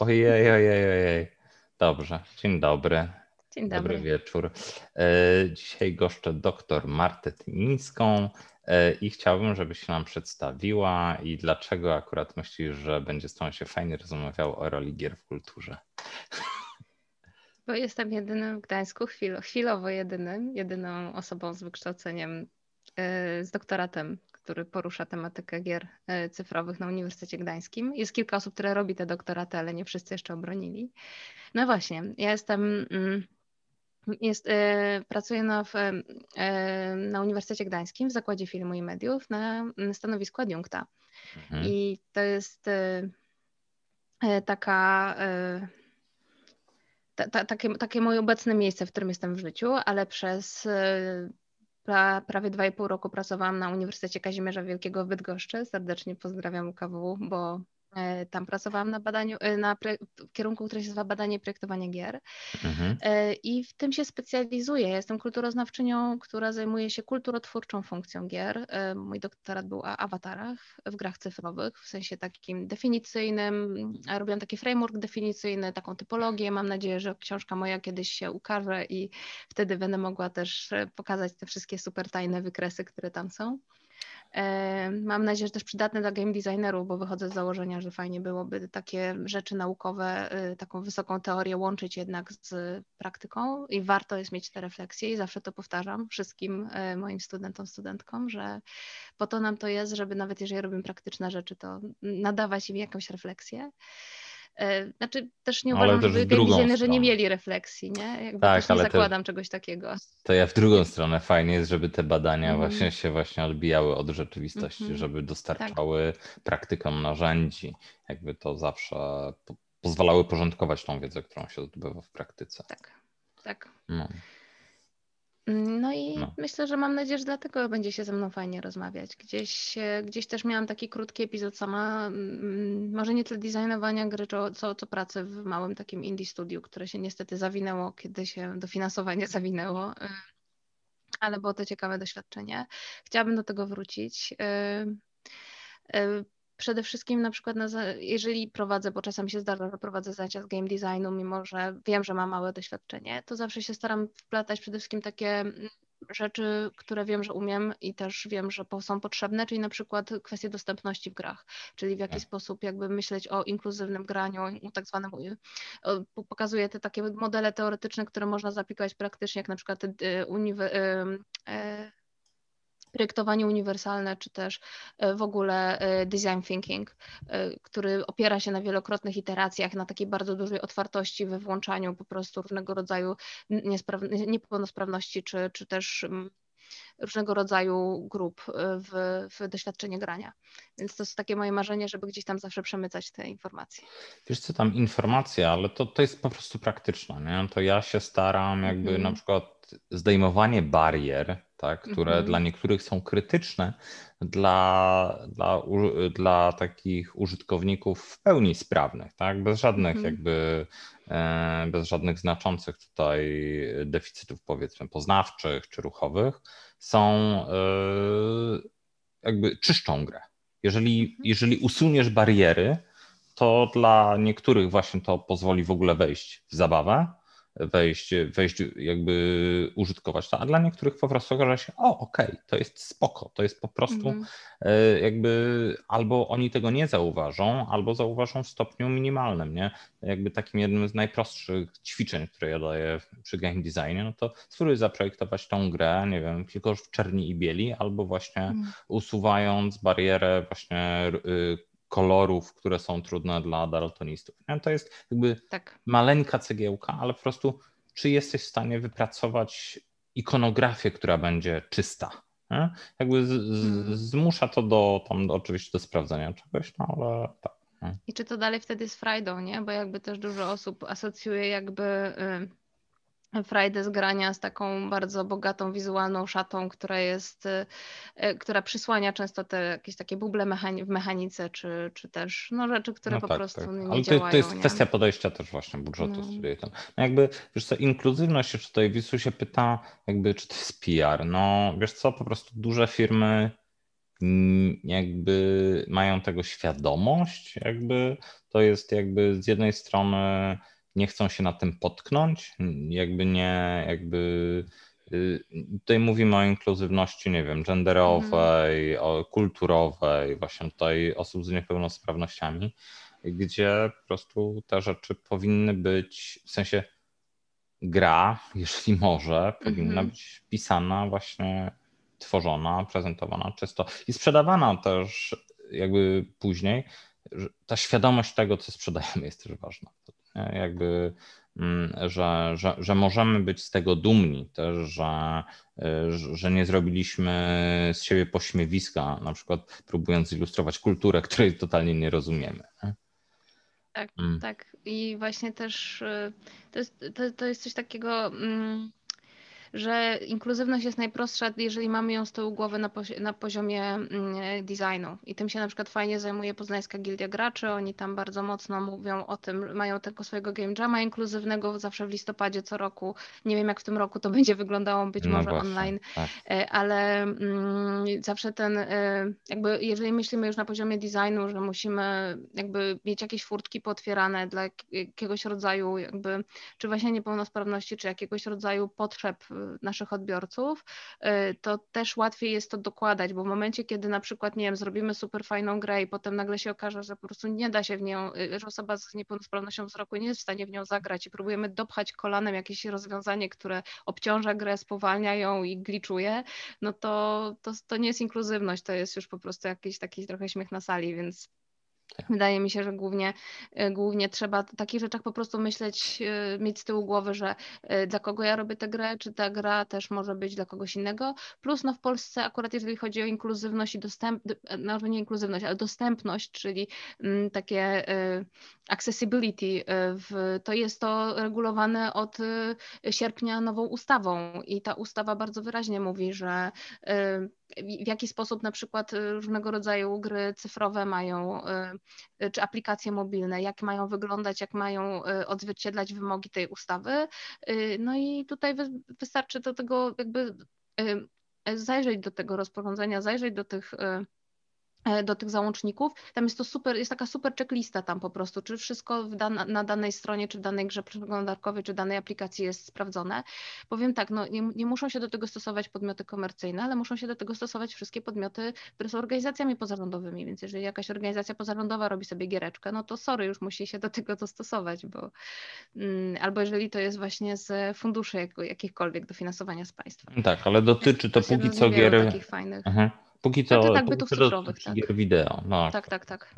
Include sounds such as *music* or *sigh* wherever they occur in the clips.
Ojej, ojej, ojej. Dobrze, dzień dobry. Dzień dobry. Dobry wieczór. E, Dzisiaj goszczę dr Martę Tymińską e, i chciałbym, żebyś się nam przedstawiła i dlaczego akurat myślisz, że będzie z tą się fajnie rozmawiał o roli gier w kulturze. Bo jestem jedynym w Gdańsku, chwilo, chwilowo jedynym, jedyną osobą z wykształceniem, e, z doktoratem, który porusza tematykę gier e, cyfrowych na Uniwersytecie Gdańskim. Jest kilka osób, które robi te doktoraty, ale nie wszyscy jeszcze obronili. No właśnie, ja jestem... mm, Jest, e, pracuję na, w, e, na Uniwersytecie Gdańskim w Zakładzie Filmu i Mediów na mm, stanowisku adiunkta. Mhm. I to jest taka, ta, ta, takie, takie moje obecne miejsce, w którym jestem w życiu, ale przez pra, prawie dwa i pół roku pracowałam na Uniwersytecie Kazimierza Wielkiego w Bydgoszczy. Serdecznie pozdrawiam UKW, bo tam pracowałam na badaniu, e, na pre, w kierunku, który się nazywa badanie i projektowanie gier. Mhm. E, I w tym się specjalizuję. Ja Jestem kulturoznawczynią, która zajmuje się kulturotwórczą funkcją gier. E, Mój doktorat był o awatarach w grach cyfrowych, w sensie takim definicyjnym. Robiłam taki framework definicyjny, taką typologię. Mam nadzieję, że książka moja kiedyś się ukaże i wtedy będę mogła też e, pokazać te wszystkie super tajne wykresy, które tam są. Mam nadzieję, że też przydatne dla game designerów, bo wychodzę z założenia, że fajnie byłoby takie rzeczy naukowe, y, taką wysoką teorię łączyć jednak z praktyką i warto jest mieć te refleksje i zawsze to powtarzam wszystkim e, moim studentom, studentkom, że po to nam to jest, żeby nawet jeżeli robimy praktyczne rzeczy, to nadawać im jakąś refleksję. E, Znaczy też nie Ale uważam, żeby w game drugą designerzy nie mieli refleksji, nie? Jakby Tak, też nie ale zakładam czegoś takiego. To ja w drugą stronę fajnie jest, żeby te badania Mhm. właśnie się właśnie odbijały od rzeczywistości, Mhm. żeby dostarczały praktykom narzędzi, jakby to zawsze po pozwalały porządkować tą wiedzę, którą się zdobywa w praktyce. Tak, tak. No. No i No. myślę, że mam nadzieję, że dlatego będzie się ze mną fajnie rozmawiać. Gdzieś, e, gdzieś też miałam taki krótki epizod sama, mm, może nie tyle designowania gry, co, co, pracy w małym takim indie studiu, które się niestety zawinęło, kiedy się dofinansowanie *laughs* zawinęło, e, ale było to ciekawe doświadczenie. Chciałabym do tego wrócić. E, e, Przede wszystkim na przykład, na, jeżeli prowadzę, bo czasami się zdarza, że prowadzę zajęcia z game designu, mimo że wiem, że mam małe doświadczenie, to zawsze się staram wplatać przede wszystkim takie mm, rzeczy, które wiem, że umiem i też wiem, że są potrzebne, czyli na przykład kwestie dostępności w grach, czyli w jaki Tak. sposób jakby myśleć o inkluzywnym graniu, o tak zwanym, pokazuję te takie modele teoretyczne, które można zaaplikować praktycznie, jak na przykład y, uniwe, y, projektowanie uniwersalne, czy też e, w ogóle e, design thinking, e, który opiera się na wielokrotnych iteracjach, na takiej bardzo dużej otwartości we włączaniu po prostu różnego rodzaju niepełnosprawności, czy, czy też mm, różnego rodzaju grup w, w doświadczenie grania. Więc to jest takie moje marzenie, żeby gdzieś tam zawsze przemycać te informacje. Wiesz co, tam informacja, ale to, to jest po prostu praktyczne, nie? To ja się staram jakby Mhm. na przykład zdejmowanie barier, tak, które Mhm. dla niektórych są krytyczne, dla, dla, u- dla takich użytkowników w pełni sprawnych, tak, bez żadnych Mhm. jakby, e, bez żadnych znaczących tutaj deficytów powiedzmy poznawczych czy ruchowych, są e, jakby czyszczą grę. Jeżeli, Mhm. jeżeli usuniesz bariery, to dla niektórych właśnie to pozwoli w ogóle wejść w zabawę, wejść, wejść jakby użytkować to, a dla niektórych po prostu okaże się, o okej, to jest spoko, to jest po prostu Mhm. e, jakby albo oni tego nie zauważą, albo zauważą w stopniu minimalnym, nie? Jakby takim jednym z najprostszych ćwiczeń, które ja daję przy game designie, no to spróbuj zaprojektować tą grę, nie wiem, tylko w czerni i bieli, albo właśnie Mhm. usuwając barierę właśnie y, kolorów, które są trudne dla daltonistów. Nie? To jest jakby Tak. maleńka cegiełka, ale po prostu czy jesteś w stanie wypracować ikonografię, która będzie czysta. Nie? Jakby z, z, Mhm. zmusza to do tam oczywiście do sprawdzenia czegoś, no ale tak. I czy to dalej wtedy z frajdą, nie? Bo jakby też dużo osób asocjuje jakby y, frajdę z grania z taką bardzo bogatą wizualną szatą, która jest, y, y, która przysłania często te jakieś takie buble mechani- w mechanice, czy, czy też no, rzeczy, które No po tak, prostu tak. nie Ale to, działają. to jest nie? kwestia podejścia też właśnie budżetu No. No jakby, wiesz co, inkluzywność jeszcze tutaj Wisu się pyta, jakby czy to jest PR. No wiesz co, po prostu duże firmy jakby mają tego świadomość, jakby to jest jakby z jednej strony nie chcą się na tym potknąć, jakby nie, jakby y, tutaj mówimy o inkluzywności, nie wiem, genderowej, mm. o kulturowej, właśnie tutaj osób z niepełnosprawnościami, gdzie po prostu te rzeczy powinny być, w sensie gra, *laughs* jeśli może, powinna -hmm. być pisana właśnie, tworzona, prezentowana czysto i sprzedawana też jakby później. Ta świadomość tego, co sprzedajemy jest też ważna. Jakby, mm, że, że, że możemy być z tego dumni też, że, że nie zrobiliśmy z siebie pośmiewiska, na przykład próbując zilustrować kulturę, której totalnie nie rozumiemy. Tak, mm. tak. I właśnie też y, to jest, to, to jest coś takiego. Że inkluzywność jest najprostsza, jeżeli mamy ją z tyłu głowy na, pozi na poziomie mm, designu. I tym się na przykład fajnie zajmuje Poznańska Gildia Graczy. Oni tam bardzo mocno mówią o tym, mają tego swojego game jama inkluzywnego zawsze w listopadzie co roku. Nie wiem jak w tym roku to *laughs* będzie wyglądało, być no może właśnie, online, tak. E, ale mm, zawsze ten, e, jakby jeżeli myślimy już na poziomie designu, że musimy jakby mieć jakieś furtki potwierane dla jakiegoś rodzaju jakby, czy właśnie niepełnosprawności, czy jakiegoś rodzaju potrzeb naszych odbiorców, y, to też łatwiej jest to dokładać, bo w momencie, kiedy na przykład, nie wiem, zrobimy super fajną grę i potem nagle się okaże, że po prostu nie da się w nią, y, że osoba z niepełnosprawnością wzroku nie jest w stanie w nią zagrać i próbujemy dopchać kolanem jakieś rozwiązanie, które obciąża grę, spowalnia ją i gliczuje, no to, to, to nie jest inkluzywność, to jest już po prostu jakiś taki trochę śmiech na sali, więc Wydaje mi się, że głównie, e, głównie trzeba o takich rzeczach po prostu myśleć, e, mieć z tyłu głowy, że e, dla kogo ja robię tę grę, czy ta gra też może być dla kogoś innego. Plus no w Polsce akurat jeżeli chodzi o inkluzywność i dostęp, no nie inkluzywność, ale dostępność, czyli mm, takie accessibility, to jest to regulowane od sierpnia nową ustawą i ta ustawa bardzo wyraźnie mówi, że w jaki sposób na przykład y, różnego rodzaju gry cyfrowe mają, y, y, czy aplikacje mobilne, jak mają wyglądać, jak mają odzwierciedlać wymogi tej ustawy. No i tutaj wystarczy do tego jakby zajrzeć do tego rozporządzenia, zajrzeć do tych do tych załączników. Tam jest to super, jest taka super checklista tam po prostu, czy wszystko na danej stronie, czy w danej grze przeglądarkowej, czy danej aplikacji jest sprawdzone. Powiem tak, no nie, nie, muszą się do tego stosować podmioty komercyjne, ale muszą się do tego stosować wszystkie podmioty, które są organizacjami pozarządowymi, więc jeżeli jakaś organizacja pozarządowa robi sobie giereczkę, no to sorry, już musi się do tego dostosować, bo mm, albo jeżeli to jest właśnie z funduszy jak, jakichkolwiek dofinansowania z państwa. Tak, ale dotyczy to, to póki co gier... takich fajnych. Aha. Póki co, znaczy, tak, bytów cyfrowych, tak. gier wideo. No, tak, tak, tak.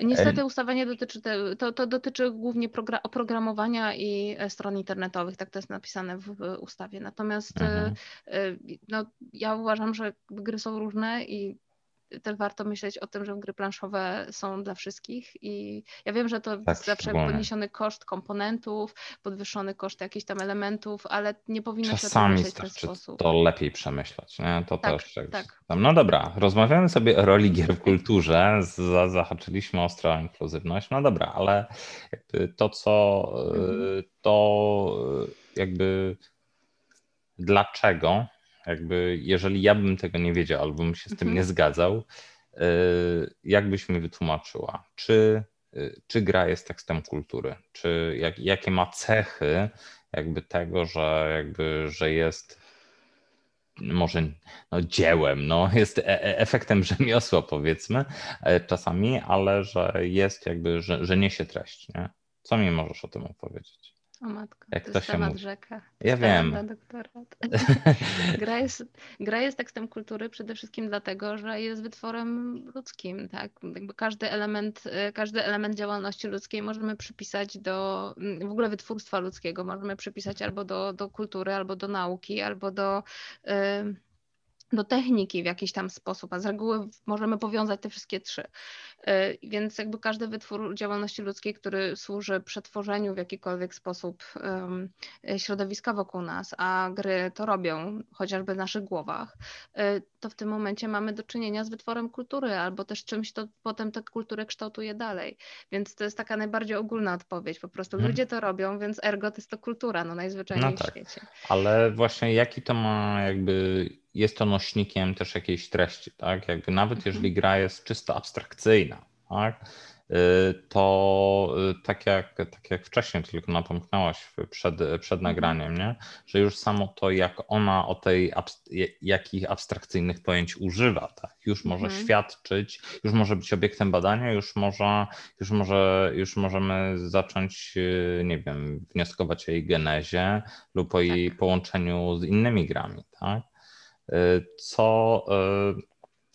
Niestety ustawa nie dotyczy, te, to, to dotyczy głównie oprogramowania i e, stron internetowych, tak to jest napisane w ustawie. Natomiast e, mhm. E, no, ja uważam, że gry są różne i też warto myśleć o tym, że gry planszowe są dla wszystkich i ja wiem, że to tak, zawsze podniesiony koszt komponentów, podwyższony koszt jakichś tam elementów, ale nie powinno Czasami się o tym myśleć w ten sposób. to lepiej przemyśleć, nie? To tak, też tak. No dobra, rozmawiamy sobie o roli gier w kulturze, zahaczyliśmy ostro o inkluzywność, no dobra, ale to co, mhm. to jakby dlaczego jakby, jeżeli ja bym tego nie wiedział albo bym się z tym mhm. nie zgadzał, y, jak byś mi wytłumaczyła, czy, y, czy gra jest tekstem kultury, czy jak, jakie ma cechy jakby tego, że jakby, że jest może no, dziełem, no, *laughs* jest e, e, efektem rzemiosła powiedzmy e, czasami, ale że jest jakby, że, że niesie treść, nie? Co mi możesz o tym opowiedzieć? O matko, Jak to, to się temat mówi? rzeka. Ja wiem. *laughs* gra, jest, gra jest tekstem kultury przede wszystkim dlatego, że jest wytworem ludzkim. Tak? Jakby każdy, element, każdy element działalności ludzkiej możemy przypisać do w ogóle wytwórstwa ludzkiego, możemy przypisać albo do, do kultury, albo do nauki, albo do. Yy, do techniki w jakiś tam sposób, a z reguły możemy powiązać te wszystkie trzy. Y, więc jakby każdy wytwór działalności ludzkiej, który służy przetworzeniu w jakikolwiek sposób środowiska wokół nas, a gry to robią, chociażby w naszych głowach, y, to w tym momencie mamy do czynienia z wytworem kultury albo też czymś, to potem tę kulturę kształtuje dalej. Więc to jest taka najbardziej ogólna odpowiedź. Po prostu hmm. ludzie to robią, więc ergo to jest to kultura, no najzwyczajniej no tak. w świecie. Ale właśnie jaki to ma jakby jest to nośnikiem też jakiejś treści, tak? Jakby nawet Mhm. jeżeli gra jest czysto abstrakcyjna, tak? Y, to y, tak jak, tak jak wcześniej tylko napomknęłaś przed, przed Mhm. nagraniem, nie? że już samo to, jak ona o tej, jakich abstrakcyjnych pojęć używa, tak? już może Mhm. świadczyć, już może być obiektem badania, już, może, już, może, już możemy zacząć, y, nie wiem, wnioskować o jej genezie lub o jej Tak. połączeniu z innymi grami. Tak? Co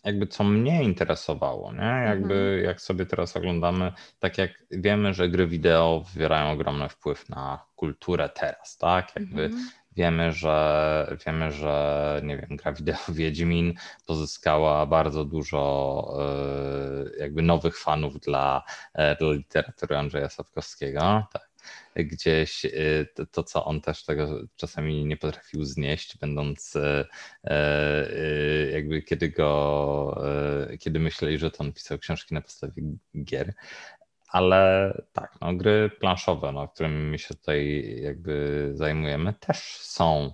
jakby co mnie interesowało, nie? Jakby Mhm. jak sobie teraz oglądamy, tak jak wiemy, że gry wideo wywierają ogromny wpływ na kulturę teraz, tak? Jakby Mhm. wiemy, że wiemy, że nie wiem, gra wideo Wiedźmin pozyskała bardzo dużo e, jakby nowych fanów dla, e, dla literatury Andrzeja Sapkowskiego, tak? Gdzieś y, to, to, co on też tego czasami nie potrafił znieść, będąc y, y, jakby kiedy go, kiedy myśleli, że to on pisał książki na podstawie gier. Ale tak, no, gry planszowe, no, którymi się tutaj jakby zajmujemy, też są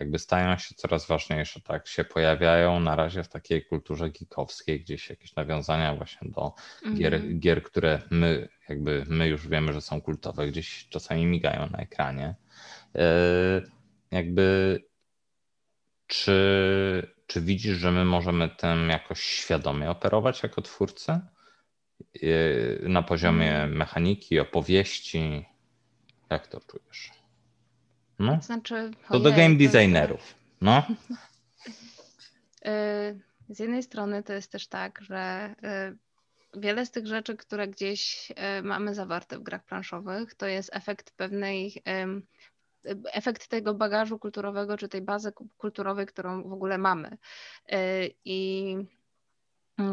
jakby stają się coraz ważniejsze, tak, się pojawiają na razie w takiej kulturze geekowskiej, gdzieś jakieś nawiązania właśnie do gier, Mhm. gier, które my jakby my już wiemy, że są kultowe, gdzieś czasami migają na ekranie. E, jakby czy, czy widzisz, że my możemy tym jakoś świadomie operować jako twórcy? E, na poziomie mhm. mechaniki, opowieści? Jak to czujesz? No? Znaczy, to do game designerów. No. E, z jednej strony to jest też tak, że wiele z tych rzeczy, które gdzieś e, mamy zawarte w grach planszowych, to jest efekt pewnej efekt tego bagażu kulturowego, czy tej bazy kulturowej, którą w ogóle mamy. I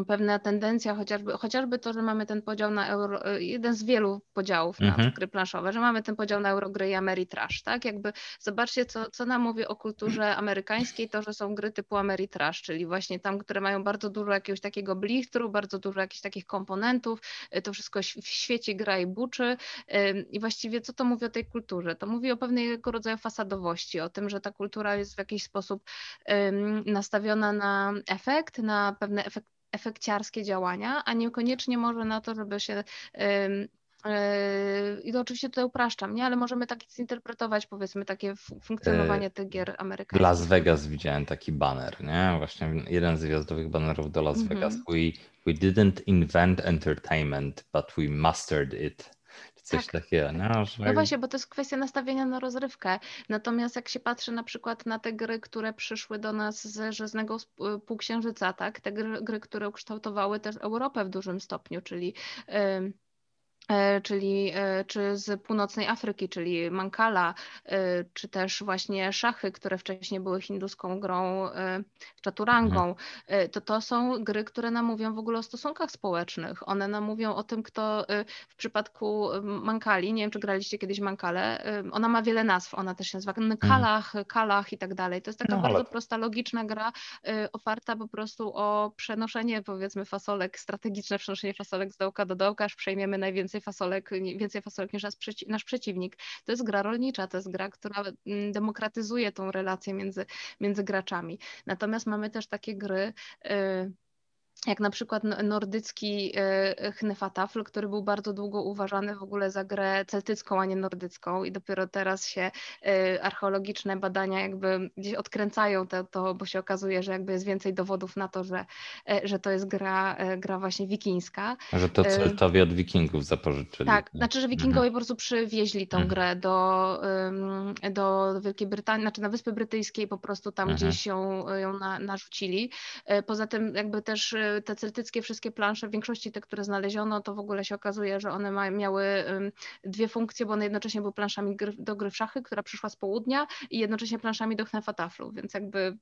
pewna tendencja, chociażby, chociażby to, że mamy ten podział na euro, y, jeden z wielu podziałów na mhm. gry planszowe, że mamy ten podział na Eurogry i Ameritrash, tak? Jakby zobaczcie, co, co nam mówi o kulturze amerykańskiej, to, że są gry typu Ameritrash, czyli właśnie tam, które mają bardzo dużo jakiegoś takiego blichtru, bardzo dużo jakichś takich komponentów, y, to wszystko w świecie gra i buczy i właściwie co to mówi o tej kulturze? To mówi o pewnego rodzaju fasadowości, o tym, że ta kultura jest w jakiś sposób nastawiona na efekt, na pewne efekty efekciarskie działania, a niekoniecznie może na to, żeby się e, i to oczywiście tutaj upraszczam, nie? ale możemy tak zinterpretować powiedzmy takie funkcjonowanie e, tych gier amerykańskich. Las Vegas widziałem taki banner, nie? Właśnie jeden z gwiazdowych banerów do Las Vegas. Mm -hmm. We, we didn't invent entertainment, but we mastered it coś tak. takiego. No, że... no właśnie, bo to jest kwestia nastawienia na rozrywkę. Natomiast jak się patrzy na przykład na te gry, które przyszły do nas z Rzeznego y, Półksiężyca, tak? te gry, gry które ukształtowały też Europę w dużym stopniu, czyli yy czyli e, czy z północnej Afryki, czyli Mankala, e, czy też właśnie szachy, które wcześniej były hinduską grą, czaturangą, mhm. to to są gry, które nam mówią w ogóle o stosunkach społecznych. One nam mówią o tym, kto w przypadku Mankali, nie wiem czy graliście kiedyś Mankale, ona ma wiele nazw, ona też się nazywa Kalach, mhm. Kalach i tak dalej. To jest taka no, bardzo ale... prosta, logiczna gra, oparta po prostu o przenoszenie powiedzmy fasolek, strategiczne przenoszenie fasolek z dołka do dołka, aż przejmiemy najwięcej więcej fasolek, więcej fasolek niż nasz przeciwnik. To jest gra rolnicza, to jest gra, która mm, demokratyzuje tą relację między, między graczami. Natomiast mamy też takie gry, y, jak na przykład nordycki e, Hnefatafl, który był bardzo długo uważany w ogóle za grę celtycką, a nie nordycką i dopiero teraz się e, archeologiczne badania jakby gdzieś odkręcają to, to bo się okazuje, że jakby jest więcej dowodów na to, że, e, że to jest gra, gra właśnie wikińska. Że to Celtowie od wikingów zapożyczyli. Tak, znaczy, że wikingowie mhm. po prostu przywieźli tą mhm. grę do, do Wielkiej Brytanii, znaczy na Wyspy Brytyjskiej po prostu tam mhm. gdzieś ją, ją na, narzucili. Poza tym jakby też te celtyckie wszystkie plansze, w większości te, które znaleziono, to w ogóle się okazuje, że one ma, miały dwie funkcje, bo one jednocześnie były planszami do gry w szachy, która przyszła z południa i jednocześnie planszami do chnefataflu, więc jakby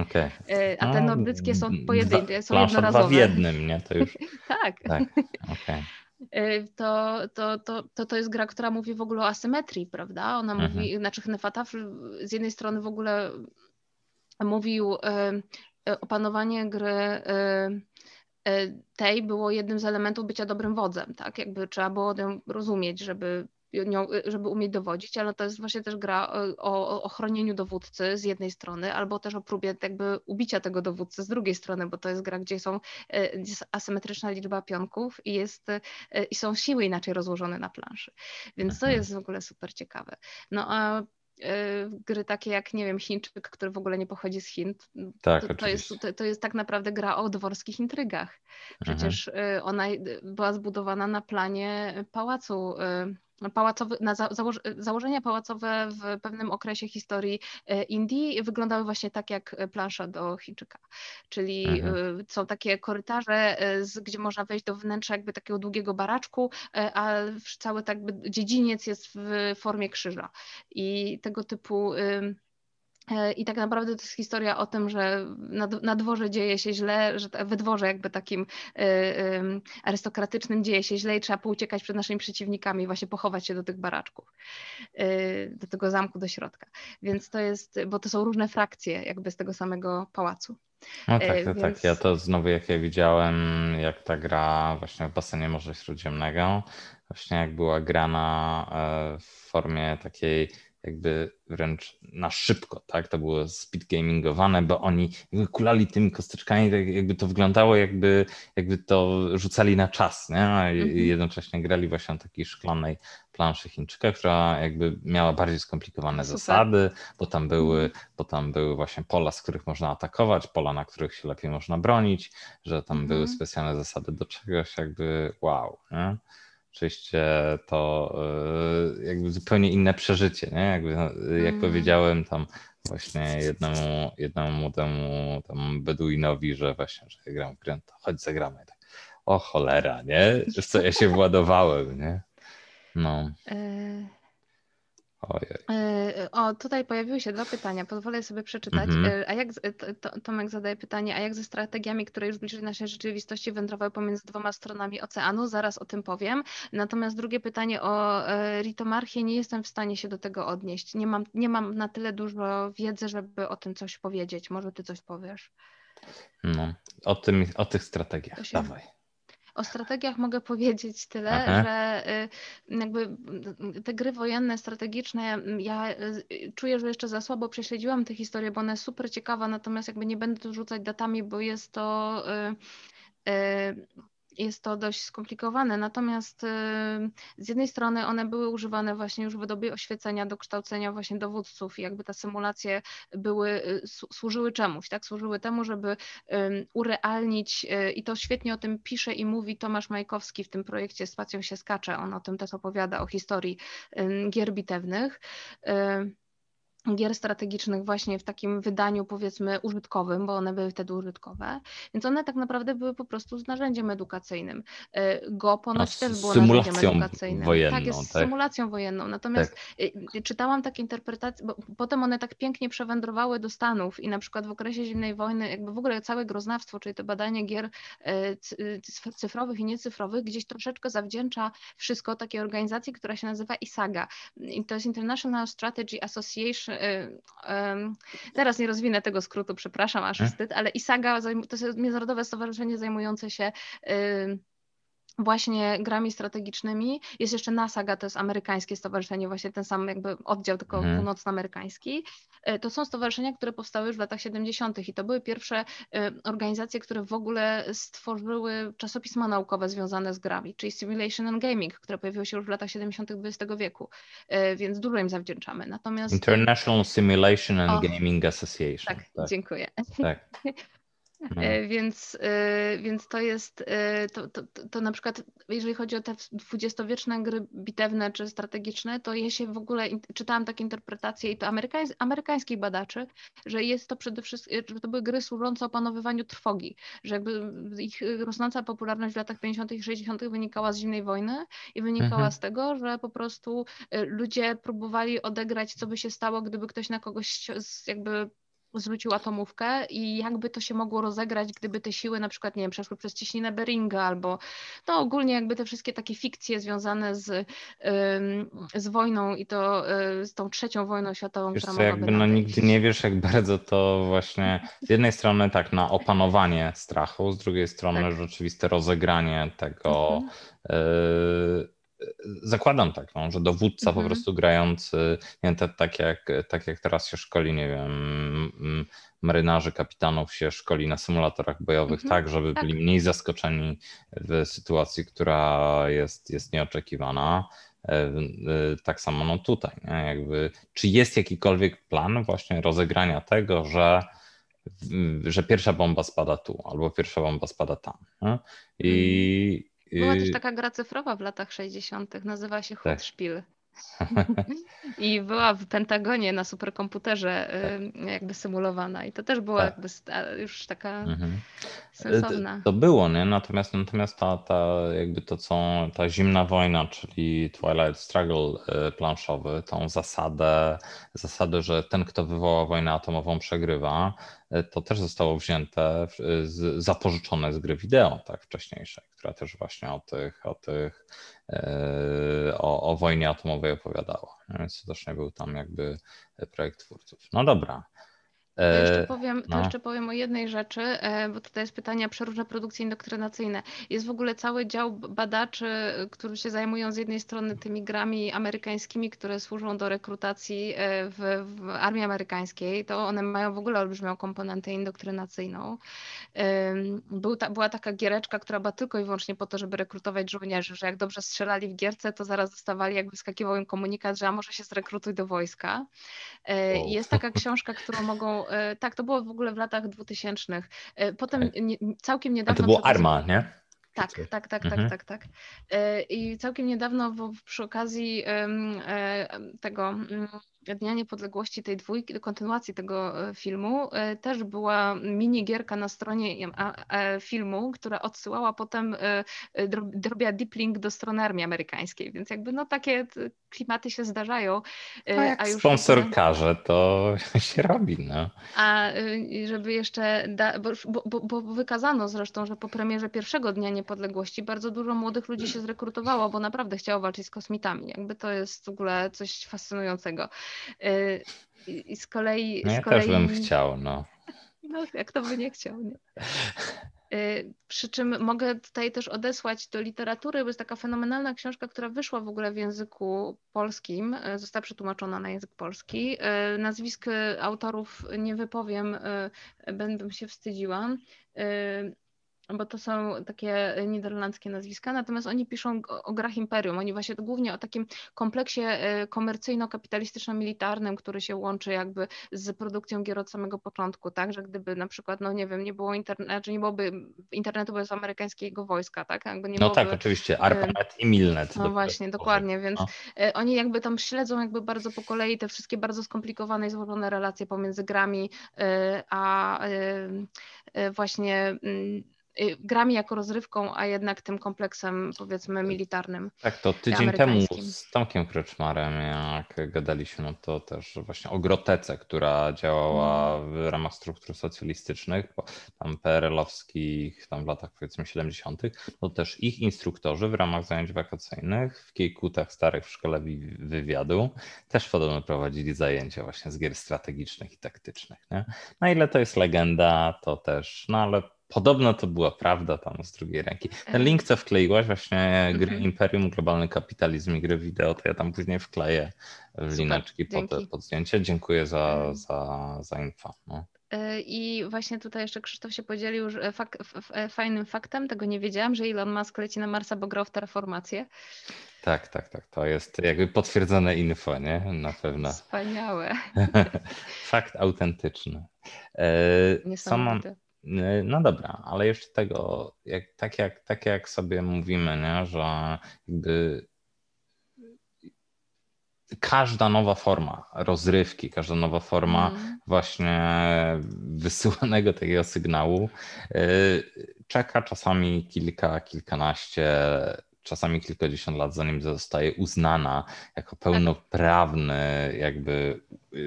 Okay. E, a te no, nordyckie są pojedyncze, są jednorazowe. Dwa w jednym, nie? To już... *laughs* tak. tak. Okay. To, to, to, to, to jest gra, która mówi w ogóle o asymetrii, prawda? Ona mhm. mówi, znaczy Hnefatafl z jednej strony w ogóle mówił opanowanie gry E, tej było jednym z elementów bycia dobrym wodzem, tak? Jakby trzeba było ją rozumieć, żeby żeby umieć dowodzić, ale to jest właśnie też gra o, o chronieniu dowódcy z jednej strony, albo też o próbie jakby ubicia tego dowódcy z drugiej strony, bo to jest gra, gdzie są gdzie jest asymetryczna liczba pionków i, jest, i są siły inaczej rozłożone na planszy. Więc to mhm. jest w ogóle super ciekawe. No a E, gry takie jak, nie wiem, Chińczyk, który w ogóle nie pochodzi z Chin. Tak, to, to, jest, to, to, jest tak naprawdę gra o dworskich intrygach. Przecież mhm. ona była zbudowana na planie pałacu pałacowy, na założ, założenia pałacowe w pewnym okresie historii e, Indii wyglądały właśnie tak jak plansza do Chińczyka. Czyli mhm. E, są takie korytarze, e, gdzie można wejść do wnętrza jakby takiego długiego baraczku, a cały tak dziedziniec jest w formie krzyża. I tego typu I tak naprawdę to jest historia o tym, że na, na dworze dzieje się źle, że we dworze jakby takim y, y, arystokratycznym dzieje się źle i trzeba pouciekać przed naszymi przeciwnikami, właśnie pochować się do tych baraczków, y, do tego zamku, do środka. Więc to jest, bo to są różne frakcje jakby z tego samego pałacu. No tak, to, Więc... tak. Ja to znowu jak ja widziałem, jak ta gra właśnie w basenie Morza Śródziemnego, właśnie jak była grana w formie takiej jakby wręcz na szybko, tak? To było speed gamingowane, bo oni kulali tymi kosteczkami, tak jakby to wyglądało, jakby, jakby to rzucali na czas, nie? A mhm. jednocześnie grali właśnie na takiej szklanej planszy Chińczyka, która jakby miała bardziej skomplikowane Super. zasady, bo tam były, mhm. bo tam były właśnie pola, z których można atakować, pola, na których się lepiej można bronić, że tam były mhm. specjalne zasady do czegoś, jakby wow, nie? Oczywiście to e, jakby zupełnie inne przeżycie, nie? Jakby, no, jak mm. powiedziałem tam właśnie jednemu, jednemu młodemu tam Beduinowi, że właśnie, że gram w grę, to chodź zagramy. Tak. O cholera, nie? Co ja się władowałem, nie? No. E, E, o, tutaj pojawiły się dwa pytania, pozwolę sobie przeczytać. Mhm. E, a jak, Tomek zadaje pytanie, a jak ze strategiami, które już bliżej naszej rzeczywistości wędrowały pomiędzy dwoma stronami oceanu? Zaraz o tym powiem. Natomiast drugie pytanie o e, ritomarchię, nie jestem w stanie się do tego odnieść. Nie mam, nie mam na tyle dużo wiedzy, żeby o tym coś powiedzieć. Może ty coś powiesz? No, o, tym, o tych strategiach, się... dawaj. O strategiach mogę powiedzieć tyle, Aha. że y, jakby te gry wojenne, strategiczne, ja y, czuję, że jeszcze za słabo prześledziłam tę historię, bo jest super ciekawa, natomiast jakby nie będę tu rzucać datami, bo jest to y, jest to dość skomplikowane. Natomiast y, z jednej strony one były używane właśnie już w dobie oświecenia do kształcenia właśnie dowódców i jakby te symulacje były, y, służyły czemuś, tak? Służyły temu, żeby urealnić y, i to świetnie o tym pisze i mówi Tomasz Majkowski w tym projekcie Spacją się skacze. On o tym też opowiada, o historii gier bitewnych gier strategicznych właśnie w takim wydaniu powiedzmy użytkowym, bo one były wtedy użytkowe, więc one tak naprawdę były po prostu z narzędziem edukacyjnym. E, Go ponoć też było narzędziem edukacyjnym. Wojenną, tak, jest tak? symulacją wojenną. Natomiast tak. E, czytałam takie interpretacje, bo potem one tak pięknie przewędrowały do Stanów i na przykład w okresie zimnej wojny, jakby w ogóle całe groznawstwo, czyli to badanie gier e, cyfrowych i niecyfrowych, gdzieś troszeczkę zawdzięcza wszystko takiej organizacji, która się nazywa ISAGA. I to jest International Strategy Association teraz nie rozwinę tego skrótu, przepraszam, aż wstyd, ale ISAGA to jest międzynarodowe stowarzyszenie zajmujące się właśnie grami strategicznymi. Jest jeszcze NASAGA, to jest amerykańskie stowarzyszenie, właśnie ten sam jakby oddział, tylko mhm. północnoamerykański. E, to są stowarzyszenia, które powstały już w latach 70. i to były pierwsze e, organizacje, które w ogóle stworzyły czasopisma naukowe związane z grami, czyli Simulation and Gaming, które pojawiło się już w latach 70. XX wieku, e, więc dużo im zawdzięczamy. Natomiast... International Simulation and o, Gaming Association. Tak, tak. dziękuję. Tak. *laughs* No. E, więc, e, więc to jest, e, to, to, to na przykład, jeżeli chodzi o te dwudziestowieczne gry bitewne czy strategiczne, to ja się w ogóle czytałam takie interpretacje i to amerykańs, amerykańskich badaczy, że jest to przede wszystkim, że to były gry służące opanowywaniu trwogi, że jakby ich rosnąca popularność w latach 50. i 60. wynikała z zimnej wojny i wynikała mhm. z tego, że po prostu ludzie próbowali odegrać, co by się stało, gdyby ktoś na kogoś jakby zwrócił atomówkę i jakby to się mogło rozegrać, gdyby te siły na przykład, nie wiem, przeszły przez ciśninę Beringa albo no ogólnie jakby te wszystkie takie fikcje związane z, z wojną i to y, z tą trzecią wojną światową, wiesz która co, jakby no nigdy nie wiesz, jak bardzo to właśnie z jednej strony tak na opanowanie strachu, z drugiej strony tak. rzeczywiste rozegranie tego mhm. y zakładam tak, no, że dowódca mhm. po prostu grający, nie, te, tak, jak, tak jak teraz się szkoli, nie wiem, marynarzy, kapitanów się szkoli na symulatorach bojowych, mhm. tak, żeby tak. byli mniej zaskoczeni w sytuacji, która jest, jest nieoczekiwana. E, e, tak samo no tutaj, nie? jakby, czy jest jakikolwiek plan właśnie rozegrania tego, że, że pierwsza bomba spada tu, albo pierwsza bomba spada tam. Nie? I, mhm. Była też taka gra cyfrowa w latach 60., nazywa się tak. *laughs* I była w Pentagonie na superkomputerze tak. jakby symulowana i to też była tak. jakby już taka mhm. sensowna. To było, nie? Natomiast, natomiast ta, ta jakby to co, ta zimna wojna, czyli Twilight Struggle y, planszowy, tą zasadę, zasadę, że ten kto wywoła wojnę atomową przegrywa, y, to też zostało wzięte, z, zapożyczone z gry wideo, tak, wcześniejszej, która też właśnie o tych, o tych o, o wojnie atomowej opowiadała. Więc to też nie był tam jakby projekt twórców. No dobra. To jeszcze, e, powiem, no. to jeszcze powiem o jednej rzeczy, e, bo tutaj jest pytania przeróżne produkcje indoktrynacyjne. Jest w ogóle cały dział badaczy, którzy się zajmują z jednej strony tymi grami amerykańskimi, które służą do rekrutacji w, w armii amerykańskiej. To one mają w ogóle olbrzymią komponentę indoktrynacyjną. Był ta, była taka giereczka, która była tylko i wyłącznie po to, żeby rekrutować żołnierzy, że jak dobrze strzelali w gierce, to zaraz dostawali, jakby skakiwał im komunikat, że a może się zrekrutuj do wojska. E, jest taka książka, którą mogą, e, tak, to było w ogóle w latach 2000. E, potem nie, całkiem niedawno... A to było Arma, nie? Tak, tak, tak, tak, mhm. tak, tak. I całkiem niedawno przy okazji tego mm, Dnia Niepodległości tej dwójki, kontynuacji tego filmu, też była minigierka na stronie filmu, która odsyłała potem, e, robiła deep link do strony armii amerykańskiej, więc jakby no takie klimaty się zdarzają. No jak a już sponsor każe, to *laughs* się robi, no. A żeby jeszcze, da, bo, bo, bo wykazano zresztą, że po premierze pierwszego Dnia Niepodległości bardzo dużo młodych ludzi się zrekrutowało, bo naprawdę chciało walczyć z kosmitami. Jakby to jest w ogóle coś fascynującego. Y, I z kolei. No ja z kolei... też bym chciał, no. *laughs* No, jak to by nie chciał, nie? *laughs* Y, przy czym mogę tutaj też odesłać do literatury, bo jest taka fenomenalna książka, która wyszła w ogóle w języku polskim, y, została przetłumaczona na język polski. Nazwisk autorów nie wypowiem, będę się wstydziła bo to są takie niderlandzkie nazwiska, natomiast oni piszą o grach imperium. Oni właśnie głównie o takim kompleksie e, komercyjno-kapitalistyczno-militarnym, który się łączy jakby z produkcją gier od samego początku, tak, że gdyby na przykład, no nie wiem, nie było internetu, nie byłoby internetu bez amerykańskiego wojska, tak, jakby nie No byłoby, tak, oczywiście, ARPANET i Milnet. No właśnie, dokładnie, więc no. E, oni jakby tam śledzą jakby bardzo po kolei te wszystkie bardzo skomplikowane i złożone relacje pomiędzy grami e, a właśnie mm, grami jako rozrywką, a jednak tym kompleksem powiedzmy militarnym. Tak, to tydzień temu z Tomkiem Kreczmarem, jak gadaliśmy, no to też właśnie o Grotece, która działała mm. w ramach struktur socjalistycznych, tam PRL-owskich, tam w latach powiedzmy 70., to też ich instruktorzy w ramach zajęć wakacyjnych w Kiejkutach starych w szkole wywiadu też podobno prowadzili zajęcia właśnie z gier strategicznych i taktycznych. Nie? Na ile to jest legenda, to też, no ale Podobno to była prawda tam z drugiej ręki. Ten link, co wkleiłaś, właśnie gry mhm. Imperium, Globalny Kapitalizm i gry wideo, to ja tam później wkleję w lineczki pod, pod zdjęcie. Dziękuję za, mhm. za, za info. No. E, I właśnie tutaj jeszcze Krzysztof się podzielił że fak e, fajnym faktem, tego nie wiedziałam, że Elon Musk leci na Marsa, bo grał w terraformację. Tak, tak, tak. To jest jakby potwierdzone info, nie? Na pewno. Wspaniałe. *laughs* Fakt autentyczny. E, *laughs* Sama, E, no dobra, ale jeszcze tego, jak, tak, jak, tak jak sobie mówimy, nie, że jakby każda nowa forma rozrywki, każda nowa forma mm. właśnie wysyłanego takiego sygnału e, czeka czasami kilka, kilkanaście czasami kilkadziesiąt lat, zanim zostaje uznana jako pełnoprawny, jakby,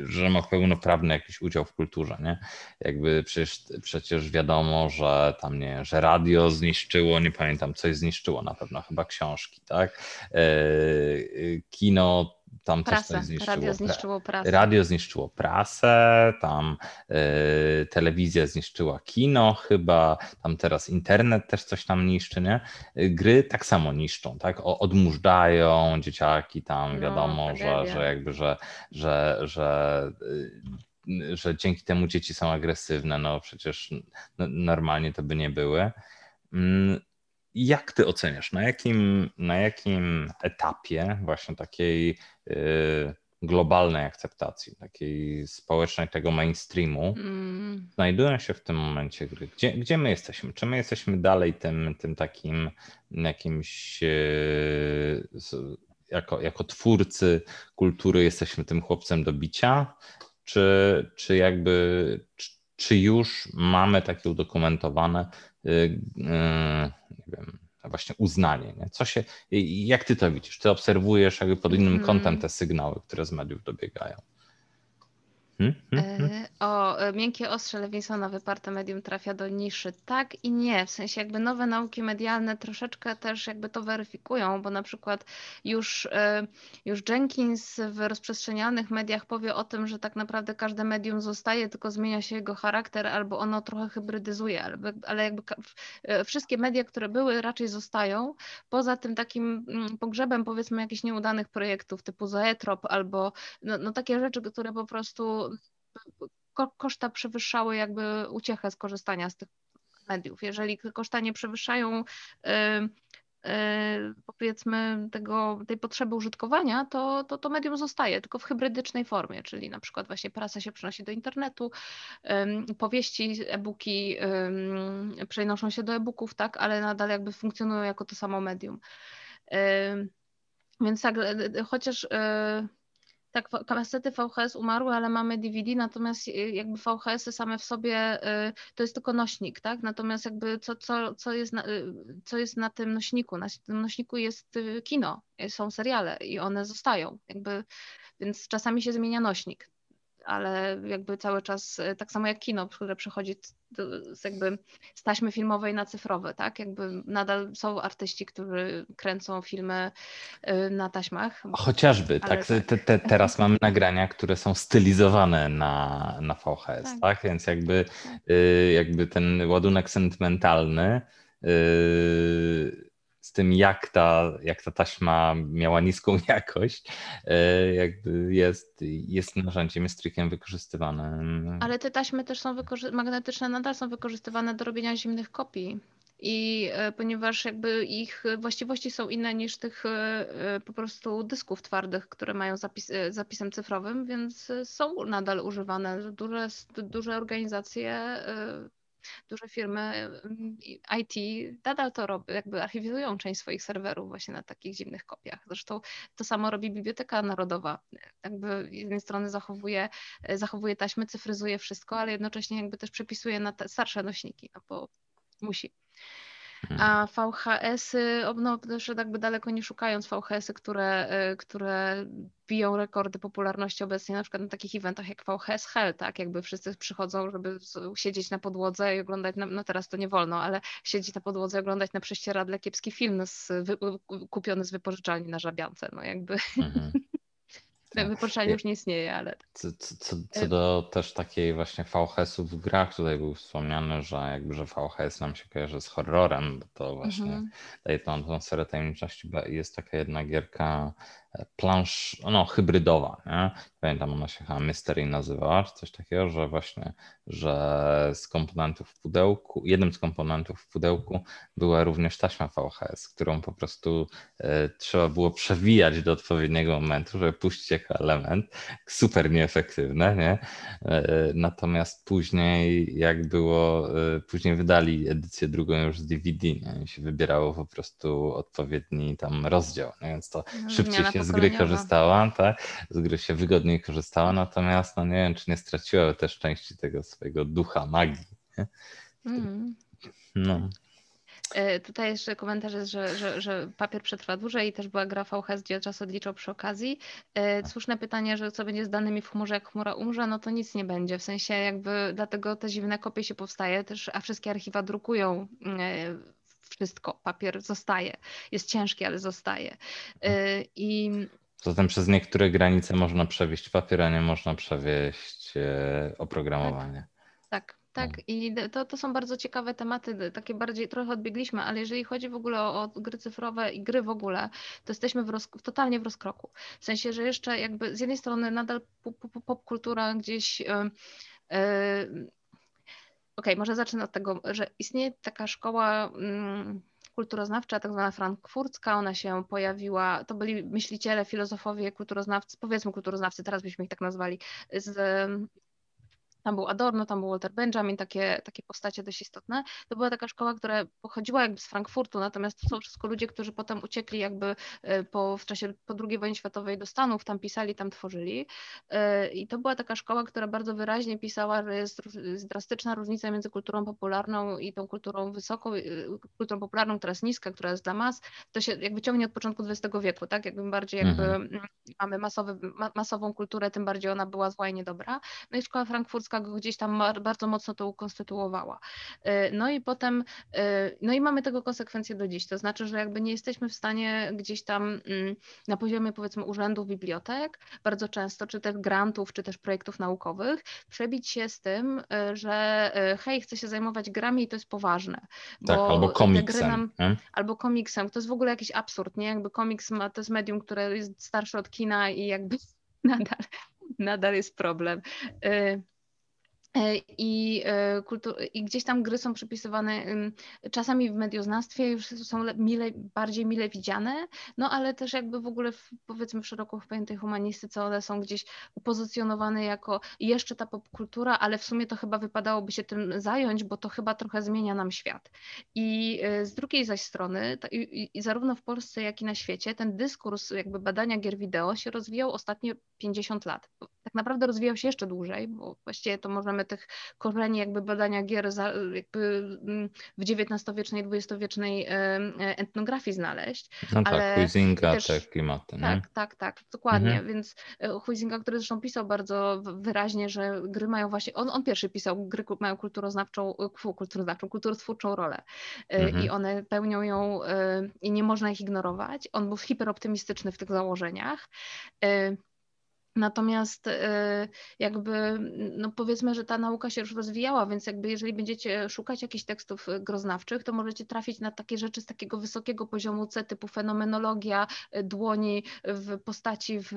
że ma pełnoprawny jakiś udział w kulturze, nie? Jakby przecież, przecież wiadomo, że tam nie, że radio zniszczyło, nie pamiętam, coś zniszczyło na pewno, chyba książki, tak? E, kino tam prasę. coś zniszczyło. Radio zniszczyło prasę. Radio zniszczyło prasę, tam y, telewizja zniszczyła kino chyba, tam teraz internet też coś tam niszczy, nie? Gry tak samo niszczą, tak? O, odmurzdają dzieciaki tam, No, wiadomo, że, tragedia. że jakby, że, że, że y, że dzięki temu dzieci są agresywne, no przecież normalnie to by nie były. Jak ty oceniasz, na jakim, na jakim etapie właśnie takiej y, globalnej akceptacji, takiej społecznej tego mainstreamu Mm, znajdują się w tym momencie gry? Gdzie, gdzie my jesteśmy? Czy my jesteśmy dalej tym, tym takim jakimś y, jako, jako twórcy kultury jesteśmy tym chłopcem do bicia? Czy, czy jakby czy, czy już mamy takie udokumentowane nie wiem, właśnie uznanie. Nie? Co się, jak ty to widzisz? Ty obserwujesz jakby pod innym Mhm. kątem te sygnały, które z mediów dobiegają. Hmm? Hmm? Hmm? E, O, e, miękkie ostrze Lewinsona wyparte medium trafia do niszy. Tak i nie, w sensie jakby nowe nauki medialne troszeczkę też jakby to weryfikują, bo na przykład już, e, już Jenkins w rozprzestrzenianych mediach powie o tym, że tak naprawdę każde medium zostaje, tylko zmienia się jego charakter albo ono trochę hybrydyzuje, ale, ale jakby wszystkie media, które były raczej zostają, poza tym takim mm, pogrzebem powiedzmy jakichś nieudanych projektów typu Zoetrop albo no, no takie rzeczy, które po prostu ko- koszta przewyższały jakby uciechę z korzystania z tych mediów. Jeżeli koszta nie przewyższają y, y, powiedzmy tego, tej potrzeby użytkowania, to, to to medium zostaje, tylko w hybrydycznej formie, czyli na przykład właśnie prasa się przenosi do internetu, powieści, e-booki przenoszą się do e-booków, tak, ale nadal jakby funkcjonują jako to samo medium. Więc tak, e, chociaż tak, kasety VHS umarły, ale mamy DVD, natomiast y, jakby VHS-y same w sobie y, to jest tylko nośnik, tak? Natomiast jakby co, co, co, jest, na, y, co jest na tym nośniku? Na tym nośniku jest kino, są seriale i one zostają, jakby, więc czasami się zmienia nośnik, ale jakby cały czas, y, tak samo jak kino, które przechodzi z jakby z taśmy filmowej na cyfrowe, tak? Jakby nadal są artyści, którzy kręcą filmy y, na taśmach. Chociażby, tak, tak. Te, te, teraz mamy *laughs* nagrania, które są stylizowane na, na VHS, tak. Tak. Więc jakby, y, jakby ten ładunek sentymentalny y, z tym, jak ta, jak ta taśma miała niską *laughs* jakość, y, jakby jest, jest narzędziem, jest trikiem wykorzystywanym. Ale te taśmy też są magnetyczne, nadal są wykorzystywane do robienia zimnych kopii. I e, ponieważ jakby ich właściwości są inne niż tych e, e, po prostu dysków twardych, które mają zapis, e, zapisem cyfrowym, więc e, są nadal używane. Duże, duże organizacje, e, duże firmy IT nadal to robią, jakby archiwizują część swoich serwerów właśnie na takich zimnych kopiach. Zresztą to samo robi Biblioteka Narodowa. Jakby z jednej strony zachowuje zachowuje taśmy, cyfryzuje wszystko, ale jednocześnie jakby też przepisuje na starsze nośniki, no bo musi. A VHS-y, no też jakby daleko nie szukając VHS-y, które, y, które biją rekordy popularności obecnie, na przykład na takich eventach jak VHS Hell, tak, jakby wszyscy przychodzą, żeby siedzieć na podłodze i oglądać, na, no teraz to nie wolno, ale siedzieć na podłodze i oglądać na prześcieradle kiepski film z, wy, kupiony z wypożyczalni na Żabiance, no jakby. Mhm. *laughs* Tak. wypożyczalnia już nie istnieje, ale Co, co, co, co do też takiej właśnie VHS-ów w grach, tutaj był wspomniany, że jakby, że VHS nam się kojarzy z horrorem, bo to właśnie Mhm. daje tą atmosferę tajemniczości. Jest taka jedna gierka plansz, no hybrydowa, nie? Pamiętam, ona się chyba Mystery nazywała, czy coś takiego, że właśnie, że z komponentów w pudełku, jednym z komponentów w pudełku była również taśma VHS, którą po prostu e, trzeba było przewijać do odpowiedniego momentu, żeby puścić jako element. Super nieefektywne, nie? E, Natomiast później, jak było, e, później wydali edycję drugą już z DVD, nie? I się wybierało po prostu odpowiedni tam rozdział, nie? więc to szybciej Zmiana się z gry korzystała, tak? Z gry się wygodniej korzystała, natomiast no nie wiem, czy nie straciła też części tego swojego ducha, magii. Mhm. No. E, Tutaj jeszcze komentarz jest, że, że, że papier przetrwa dłużej i też była gra VHS, gdzie czas odliczał przy okazji. E, Słuszne pytanie, że co będzie z danymi w chmurze, jak chmura umrze, no to nic nie będzie. W sensie jakby dlatego te dziwne kopie się powstaje też, a wszystkie archiwa drukują e, wszystko. Papier zostaje. Jest ciężki, ale zostaje. E, I Zatem przez niektóre granice można przewieźć papier, a nie można przewieźć e, oprogramowanie. Tak, tak. tak. I to, to są bardzo ciekawe tematy, takie bardziej trochę odbiegliśmy, ale jeżeli chodzi w ogóle o, o gry cyfrowe i gry w ogóle, to jesteśmy w roz, totalnie w rozkroku. W sensie, że jeszcze jakby z jednej strony nadal popkultura pop gdzieś. Yy, okay, może zacznę od tego, że istnieje taka szkoła. Yy, kulturoznawcza, tak zwana frankfurcka, ona się pojawiła, to byli myśliciele, filozofowie, kulturoznawcy, powiedzmy kulturoznawcy, teraz byśmy ich tak nazwali, z tam był Adorno, tam był Walter Benjamin, takie, takie postacie dość istotne. To była taka szkoła, która pochodziła jakby z Frankfurtu, natomiast to są wszystko ludzie, którzy potem uciekli jakby e, po, w czasie po II wojny światowej do Stanów, tam pisali, tam tworzyli. E, I to była taka szkoła, która bardzo wyraźnie pisała, że jest, drastyczna różnica między kulturą popularną i tą kulturą wysoką, e, kulturą popularną, która jest niska, która jest dla mas. To się jakby ciągnie od początku XX wieku, tak? Jakby bardziej jakby mhm. mamy masowy, masową kulturę, tym bardziej ona była zła i niedobra. No i szkoła frankfurcka go gdzieś tam bardzo mocno to ukonstytuowała. Y, no i potem, y, no i mamy tego konsekwencje do dziś, to znaczy, że jakby nie jesteśmy w stanie gdzieś tam mm, na poziomie powiedzmy urzędów, bibliotek, bardzo często, czy też grantów, czy też projektów naukowych, przebić się z tym, y, że hej, chcę się zajmować grami i to jest poważne. Tak, albo komiksem. Nam, albo komiksem, to jest w ogóle jakiś absurd, nie? Jakby komiks ma, to jest medium, które jest starsze od kina i jakby *laughs* nadal, nadal jest problem. E, I, e, I gdzieś tam gry są przypisywane czasami w medioznawstwie, już są mile, bardziej mile widziane, no ale też jakby w ogóle w, powiedzmy w szeroko pojętej humanistyce one są gdzieś upozycjonowane jako jeszcze ta popkultura, ale w sumie to chyba wypadałoby się tym zająć, bo to chyba trochę zmienia nam świat. I e, z drugiej zaś strony, i, i zarówno w Polsce, jak i na świecie, ten dyskurs jakby badania gier wideo się rozwijał ostatnie 50 lat. Tak naprawdę rozwijał się jeszcze dłużej, bo właściwie to możemy tych korzeni jakby badania gier jakby mm, w XIX-wiecznej, XX-wiecznej etnografii znaleźć. No tak, ale tak, Huizinga, też, te klimaty. Tak, nie? tak, tak, dokładnie, mhm. więc e, Huizinga, który zresztą pisał bardzo wyraźnie, że gry mają właśnie, on, on pierwszy pisał, gry mają kulturoznawczą, e, kulturoznawczą, kulturotwórczą rolę e, mhm. i one pełnią ją i nie można ich ignorować. On był hiperoptymistyczny w tych założeniach. Natomiast e, jakby, no powiedzmy, że ta nauka się już rozwijała, więc jakby jeżeli będziecie szukać jakichś tekstów e, groznawczych, to możecie trafić na takie rzeczy z takiego wysokiego poziomu C, typu fenomenologia e, dłoni w postaci w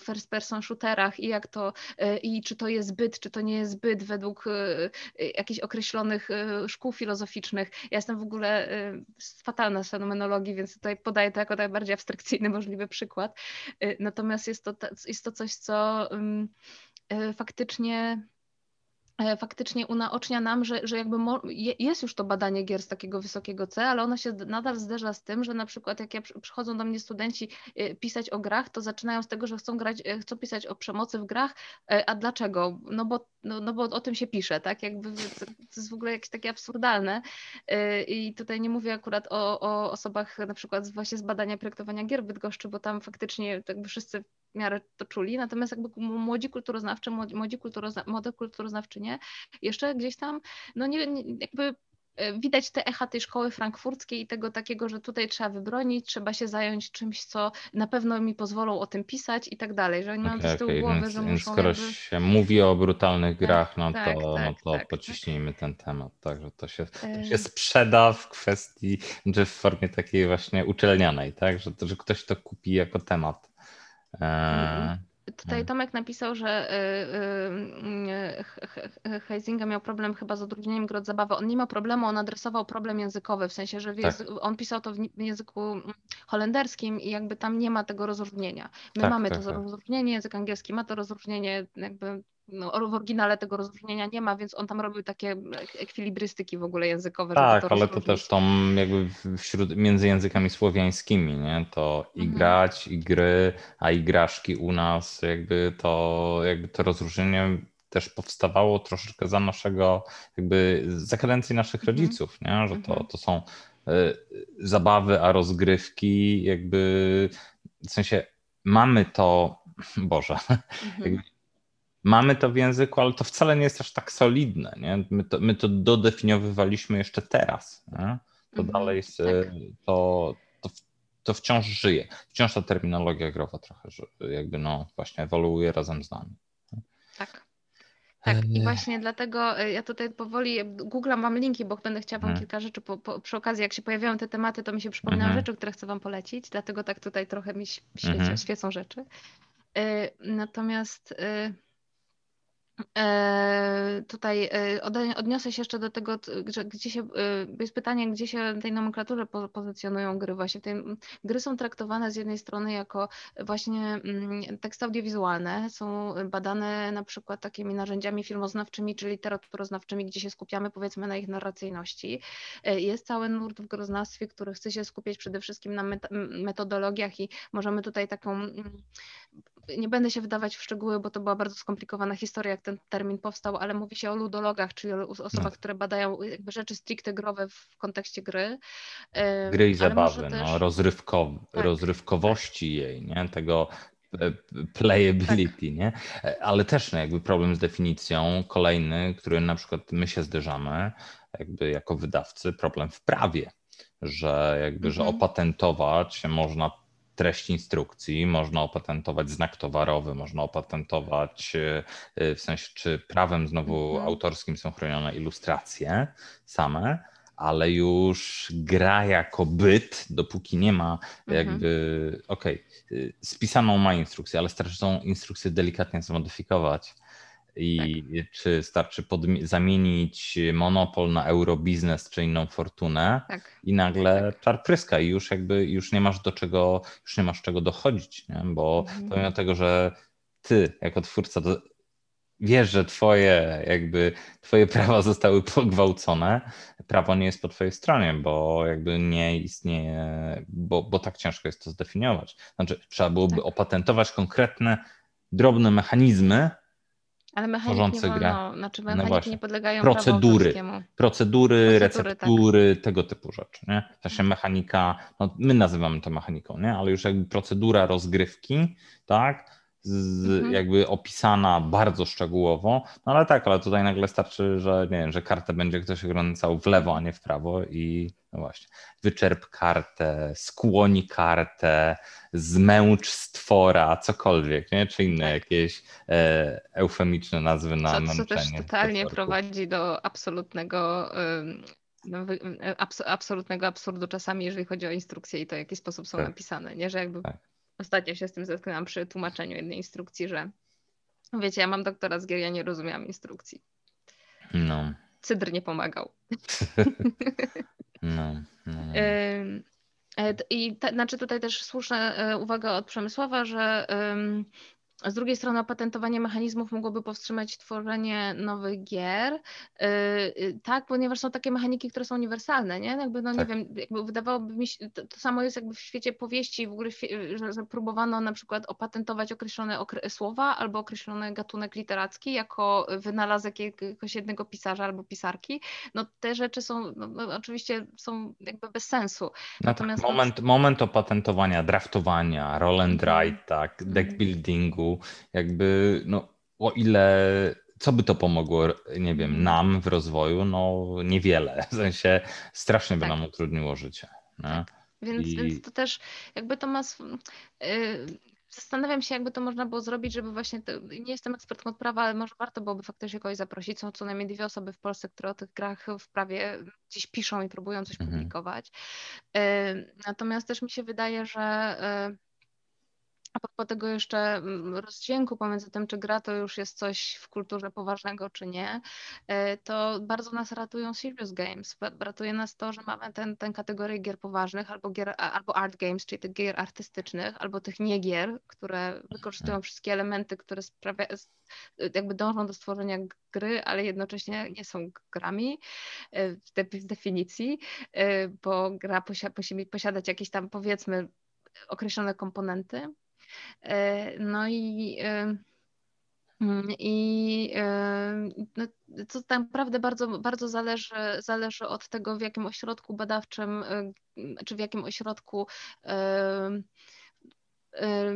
first person shooterach i jak to, i czy to jest zbyt, czy to nie jest zbyt według jakichś określonych szkół filozoficznych. Ja jestem w ogóle fatalna z fenomenologii, więc tutaj podaję to jako najbardziej abstrakcyjny możliwy przykład. Natomiast jest to, jest to coś, coś, co y, faktycznie E, faktycznie unaocznia nam, że, że jakby jest już to badanie gier z takiego wysokiego C, ale ono się nadal zderza z tym, że na przykład jak ja przychodzą do mnie studenci e, pisać o grach, to zaczynają z tego, że chcą grać, e, chcą pisać o przemocy w grach, a dlaczego? No bo, no, no bo o tym się pisze, tak? Jakby to jest w ogóle jakieś takie absurdalne i tutaj nie mówię akurat o, o osobach na przykład właśnie z badania projektowania gier w Bydgoszczy, bo tam faktycznie jakby wszyscy w miarę to czuli, natomiast jakby młodzi kulturoznawczy, młodzi kulturozna, młode kulturoznawczynie jeszcze gdzieś tam, no nie, nie jakby e, widać te echa tej szkoły frankfurckiej i tego takiego, że tutaj trzeba wybronić, trzeba się zająć czymś, co na pewno mi pozwolą o tym pisać i tak dalej, że oni okay, mają z tyłu okay, głowy, więc, że muszą skoro jakby... się mówi o brutalnych tak, grach, no, tak, to, tak, no to tak, pociśnijmy ten temat, tak, że to się, to się sprzeda w kwestii, czy w formie takiej właśnie uczelnianej, tak, że, że ktoś to kupi jako temat. E, Tutaj Tomek napisał, że y, y, y, Heisinga miał problem chyba z odróżnieniem gry od zabawy. On nie ma problemu, on adresował problem językowy, w sensie, że tak. on pisał to w języku holenderskim i jakby tam nie ma tego rozróżnienia. My tak, mamy tak, to tak. rozróżnienie, język angielski ma to rozróżnienie, jakby no, w oryginale tego rozróżnienia nie ma, więc on tam robił takie ekwilibrystyki w ogóle językowe. Tak, to ale to też tą jakby wśród, między językami słowiańskimi, nie? To i mhm. grać, i gry, a igraszki u nas, jakby to, jakby to rozróżnienie też powstawało troszeczkę za naszego, jakby za kadencji naszych mhm. rodziców, nie? Że to, mhm. to są y, zabawy, a rozgrywki jakby w sensie mamy to, *laughs* Boże, mhm mamy to w języku, ale to wcale nie jest aż tak solidne. Nie? My, to, my to dodefiniowywaliśmy jeszcze teraz. Nie? To mhm, dalej jest, tak. to, to, to wciąż żyje. Wciąż ta terminologia growa trochę jakby no właśnie ewoluuje razem z nami. Tak. Tak, i właśnie dlatego ja tutaj powoli googlam Wam linki, bo będę chciała Wam hmm. kilka rzeczy po, po, przy okazji, jak się pojawiają te tematy, to mi się przypominają hmm. rzeczy, które chcę Wam polecić, dlatego tak tutaj trochę mi świecą, hmm. świecą rzeczy. Natomiast E, tutaj e, odniosę się jeszcze do tego, że gdzie się, e, jest pytanie, gdzie się tej nomenklaturze pozycjonują gry. Właśnie te gry są traktowane z jednej strony jako właśnie mm, teksty audiowizualne, są badane na przykład takimi narzędziami filmoznawczymi czy literaturoznawczymi, gdzie się skupiamy powiedzmy na ich narracyjności. Jest cały nurt w groznawstwie, który chce się skupiać przede wszystkim na metodologiach i możemy tutaj taką nie będę się wydawać w szczegóły, bo to była bardzo skomplikowana historia, jak ten termin powstał, ale mówi się o ludologach, czyli o osobach, no. które badają rzeczy stricte growe w kontekście gry. Gry i zabawy, no, też... no, rozrywkow tak. rozrywkowości jej, nie? tego e, playability, tak. nie? E, ale też no, jakby problem z definicją kolejny, który na przykład my się zderzamy jakby jako wydawcy, problem w prawie, że jakby, że mhm. opatentować można treść instrukcji, można opatentować znak towarowy, można opatentować e, e, w sensie, czy prawem znowu mhm. autorskim są chronione ilustracje same, ale już gra jako byt, dopóki nie ma jakby, mhm. okej, okay, spisaną ma instrukcję, ale starczy tą instrukcję delikatnie zmodyfikować i tak. czy starczy zamienić monopol na eurobiznes czy inną fortunę tak. i nagle tak. czar pryska i już jakby już nie masz do czego, już nie masz czego dochodzić, nie? bo mhm. pomimo tego, że ty jako twórca wiesz, że twoje jakby twoje *laughs* prawa zostały pogwałcone, prawo nie jest po twojej stronie, bo jakby nie istnieje, bo, bo tak ciężko jest to zdefiniować. Znaczy trzeba byłoby tak. opatentować konkretne drobne mechanizmy, ale mechaniki nie wolno, znaczy no mechaniki no nie podlegają procedury, procedury, procedury, receptury, tak. tego typu rzeczy. Nie? W sensie mechanika, no my nazywamy to mechaniką, nie? ale już jakby procedura rozgrywki, tak? Z, mhm. jakby opisana bardzo szczegółowo, no ale tak, ale tutaj nagle starczy, że nie wiem, że kartę będzie ktoś ograniczał w lewo, a nie w prawo i no właśnie, wyczerp kartę, skłoni kartę, zmęcz stwora, cokolwiek, nie? czy inne tak. jakieś e, eufemiczne nazwy na co, męczenie. Co też totalnie prowadzi do absolutnego no, abs absolutnego absurdu czasami, jeżeli chodzi o instrukcje i to, w jaki sposób są tak. napisane, nie? Że jakby tak. Ostatnio się z tym zetknęłam przy tłumaczeniu jednej instrukcji, że wiecie, ja mam doktora z gier, ja nie rozumiałam instrukcji. No. Cydr nie pomagał. No, no, no. I te, znaczy tutaj też słuszna e, uwaga od Przemysława, że z drugiej strony opatentowanie mechanizmów mogłoby powstrzymać tworzenie nowych gier. Y, y, tak, ponieważ są takie mechaniki, które są uniwersalne, nie? Jakby, no tak. nie wiem, jakby wydawałoby mi się, to, to, samo jest jakby w świecie powieści, w ogóle, że, że próbowano na przykład opatentować określone słowa albo określony gatunek literacki jako wynalazek jakiegoś jednego pisarza albo pisarki. No te rzeczy są, no, no, oczywiście są jakby bez sensu. No tak, Natomiast tak, moment, moment opatentowania, draftowania, roll and mhm. write, tak, deck mhm. Jakby, no o ile, co by to pomogło, nie wiem, nam w rozwoju? No niewiele, w sensie strasznie by tak. nam utrudniło życie. Tak. Więc, I... więc to też jakby to ma... Yy, zastanawiam się, jakby to można było zrobić, żeby właśnie, to, nie jestem ekspertką od prawa, ale może warto byłoby faktycznie kogoś zaprosić. Są co najmniej dwie osoby w Polsce, które o tych grach w prawie gdzieś piszą i próbują coś mhm. publikować. Yy, natomiast też mi się wydaje, że yy, a propos tego jeszcze mm, rozdźwięku pomiędzy tym, czy gra to już jest coś w kulturze poważnego, czy nie, e, to bardzo nas ratują serious games. Ratuje nas to, że mamy ten, ten kategorię gier poważnych albo, gier, albo art games, czyli tych gier artystycznych, albo tych niegier, które wykorzystują mhm. wszystkie elementy, które sprawia, jakby dążą do stworzenia gry, ale jednocześnie nie są grami e, w definicji, e, bo gra musi posiadać jakieś tam powiedzmy określone komponenty. E, no i e, mm, i e, no, to tak naprawdę bardzo, bardzo zależy, zależy od tego, w jakim ośrodku badawczym, czy w jakim ośrodku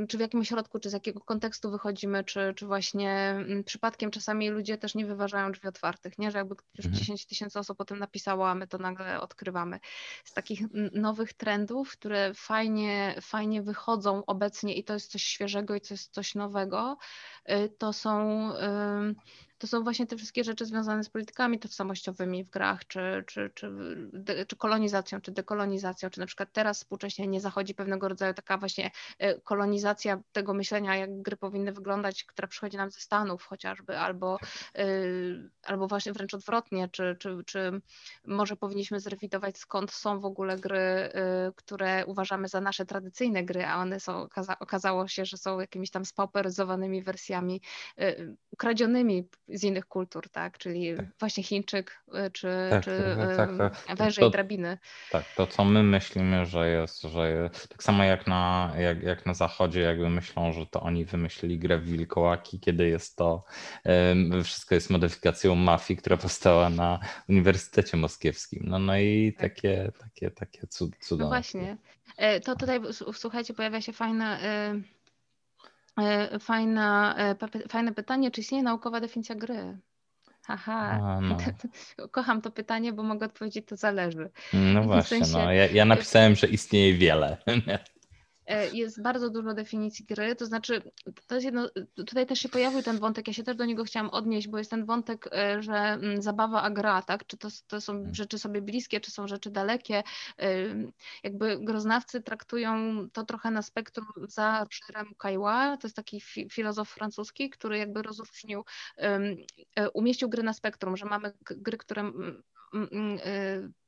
czy w jakim środku, czy z jakiego kontekstu wychodzimy, czy, czy właśnie mm, przypadkiem czasami ludzie też nie wyważają drzwi otwartych, nie? że jakby już mhm. 10 tysięcy osób o tym napisało, a my to nagle odkrywamy. Z takich nowych trendów, które fajnie, fajnie wychodzą obecnie i to jest coś świeżego i to jest coś nowego, y, to są to są właśnie te wszystkie rzeczy związane z politykami tożsamościowymi w grach, czy, czy, czy, czy kolonizacją, czy dekolonizacją, czy na przykład teraz współcześnie nie zachodzi pewnego rodzaju taka właśnie e, kolonizacja tego myślenia, jak gry powinny wyglądać, która przychodzi nam ze Stanów chociażby, albo, e, albo właśnie wręcz odwrotnie, czy, czy, czy może powinniśmy zrewidować skąd są w ogóle gry, e, które uważamy za nasze tradycyjne gry, a one są, okazało się, że są jakimiś tam spauperyzowanymi wersjami ukradzionymi z innych kultur, tak? Czyli tak. właśnie Chińczyk y, czy, tak, czy tak, tak, węże to, i drabiny. Tak, to co my myślimy, że jest, że tak samo jak na, jak, jak na zachodzie jakby myślą, że to oni wymyślili grę w wilkołaki, kiedy jest to, wszystko jest modyfikacją mafii, która powstała na Uniwersytecie Moskiewskim. No, no i tak. takie, takie, takie cud, cudowne. No właśnie. E, to tutaj, słuchajcie, pojawia się fajna E, fajna, e, fajne pytanie, czy istnieje naukowa definicja gry? Haha, A, no. *laughs* kocham to pytanie, bo mogę odpowiedzieć, to zależy. No właśnie, sensie, no. ja, ja napisałem, że istnieje wiele. *laughs* E, jest bardzo dużo definicji gry, to znaczy, to jest jedno, tutaj też się pojawił ten wątek, ja się też do niego chciałam odnieść, bo jest ten wątek, e, że mm, zabawa a gra, tak? Czy to, to są mhm. rzeczy sobie bliskie, czy są rzeczy dalekie. E, jakby groznawcy traktują to trochę na spektrum za Rogerem Caillois, to jest taki filozof francuski, który jakby rozróżnił, umieścił gry na spektrum, że mamy gry, które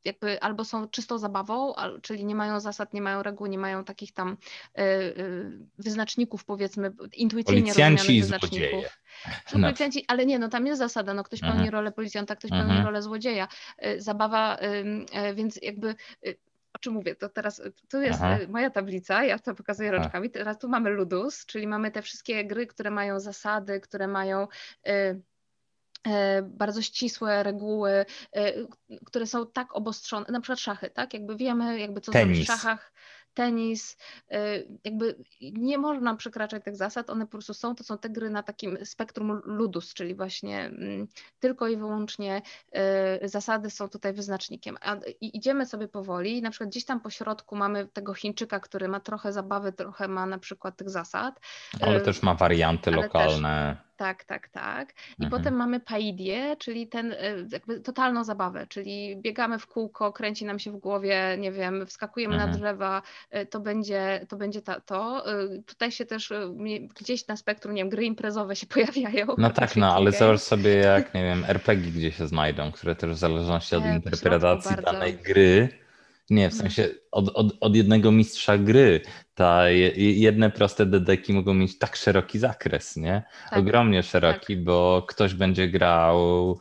jakby albo są czystą zabawą, czyli nie mają zasad, nie mają reguł, nie mają takich tam y, y, wyznaczników, powiedzmy, intuicyjnie Policjanci wyznaczników. *laughs* No. Policjanci, ale nie, no tam jest zasada, no ktoś mhm. pełni rolę policjanta, ktoś mhm. pełni rolę złodzieja. Zabawa, więc jakby o czym mówię, to teraz tu jest Aha. moja tablica, ja to pokazuję rączkami, teraz tu mamy Ludus, czyli mamy te wszystkie gry, które mają zasady, które mają bardzo ścisłe reguły, e, które są tak obostrzone, na przykład szachy, tak? Jakby wiemy, jakby co Tenis. zrobić w szachach, tenis, y, jakby nie można przekraczać tych zasad, one po prostu są, to są te gry na takim spektrum ludus, czyli właśnie mm, tylko i wyłącznie zasady są tutaj wyznacznikiem. A idziemy sobie powoli, na przykład gdzieś tam po środku mamy tego Chińczyka, który ma trochę zabawy, trochę ma na przykład tych zasad. Ale też ma warianty lokalne. Też, tak, tak, tak. I mhm. potem mamy paidię, czyli ten jakby totalną zabawę, czyli biegamy w kółko, kręci nam się w głowie, nie wiem, wskakujemy mhm. na drzewa, E, to będzie to. Będzie ta, to. E, tutaj się też e, gdzieś na spektrum, nie wiem, gry imprezowe się *laughs* pojawiają. No tak, no, ale zobacz sobie *laughs* jak, nie wiem, RPG gdzie się znajdą, które też w zależności od interpretacji danej gry, nie, w sensie od, od, od jednego mistrza gry ta jedne proste dedeki mogą mieć tak szeroki zakres, nie? Tak, Ogromnie szeroki, tak. bo ktoś będzie grał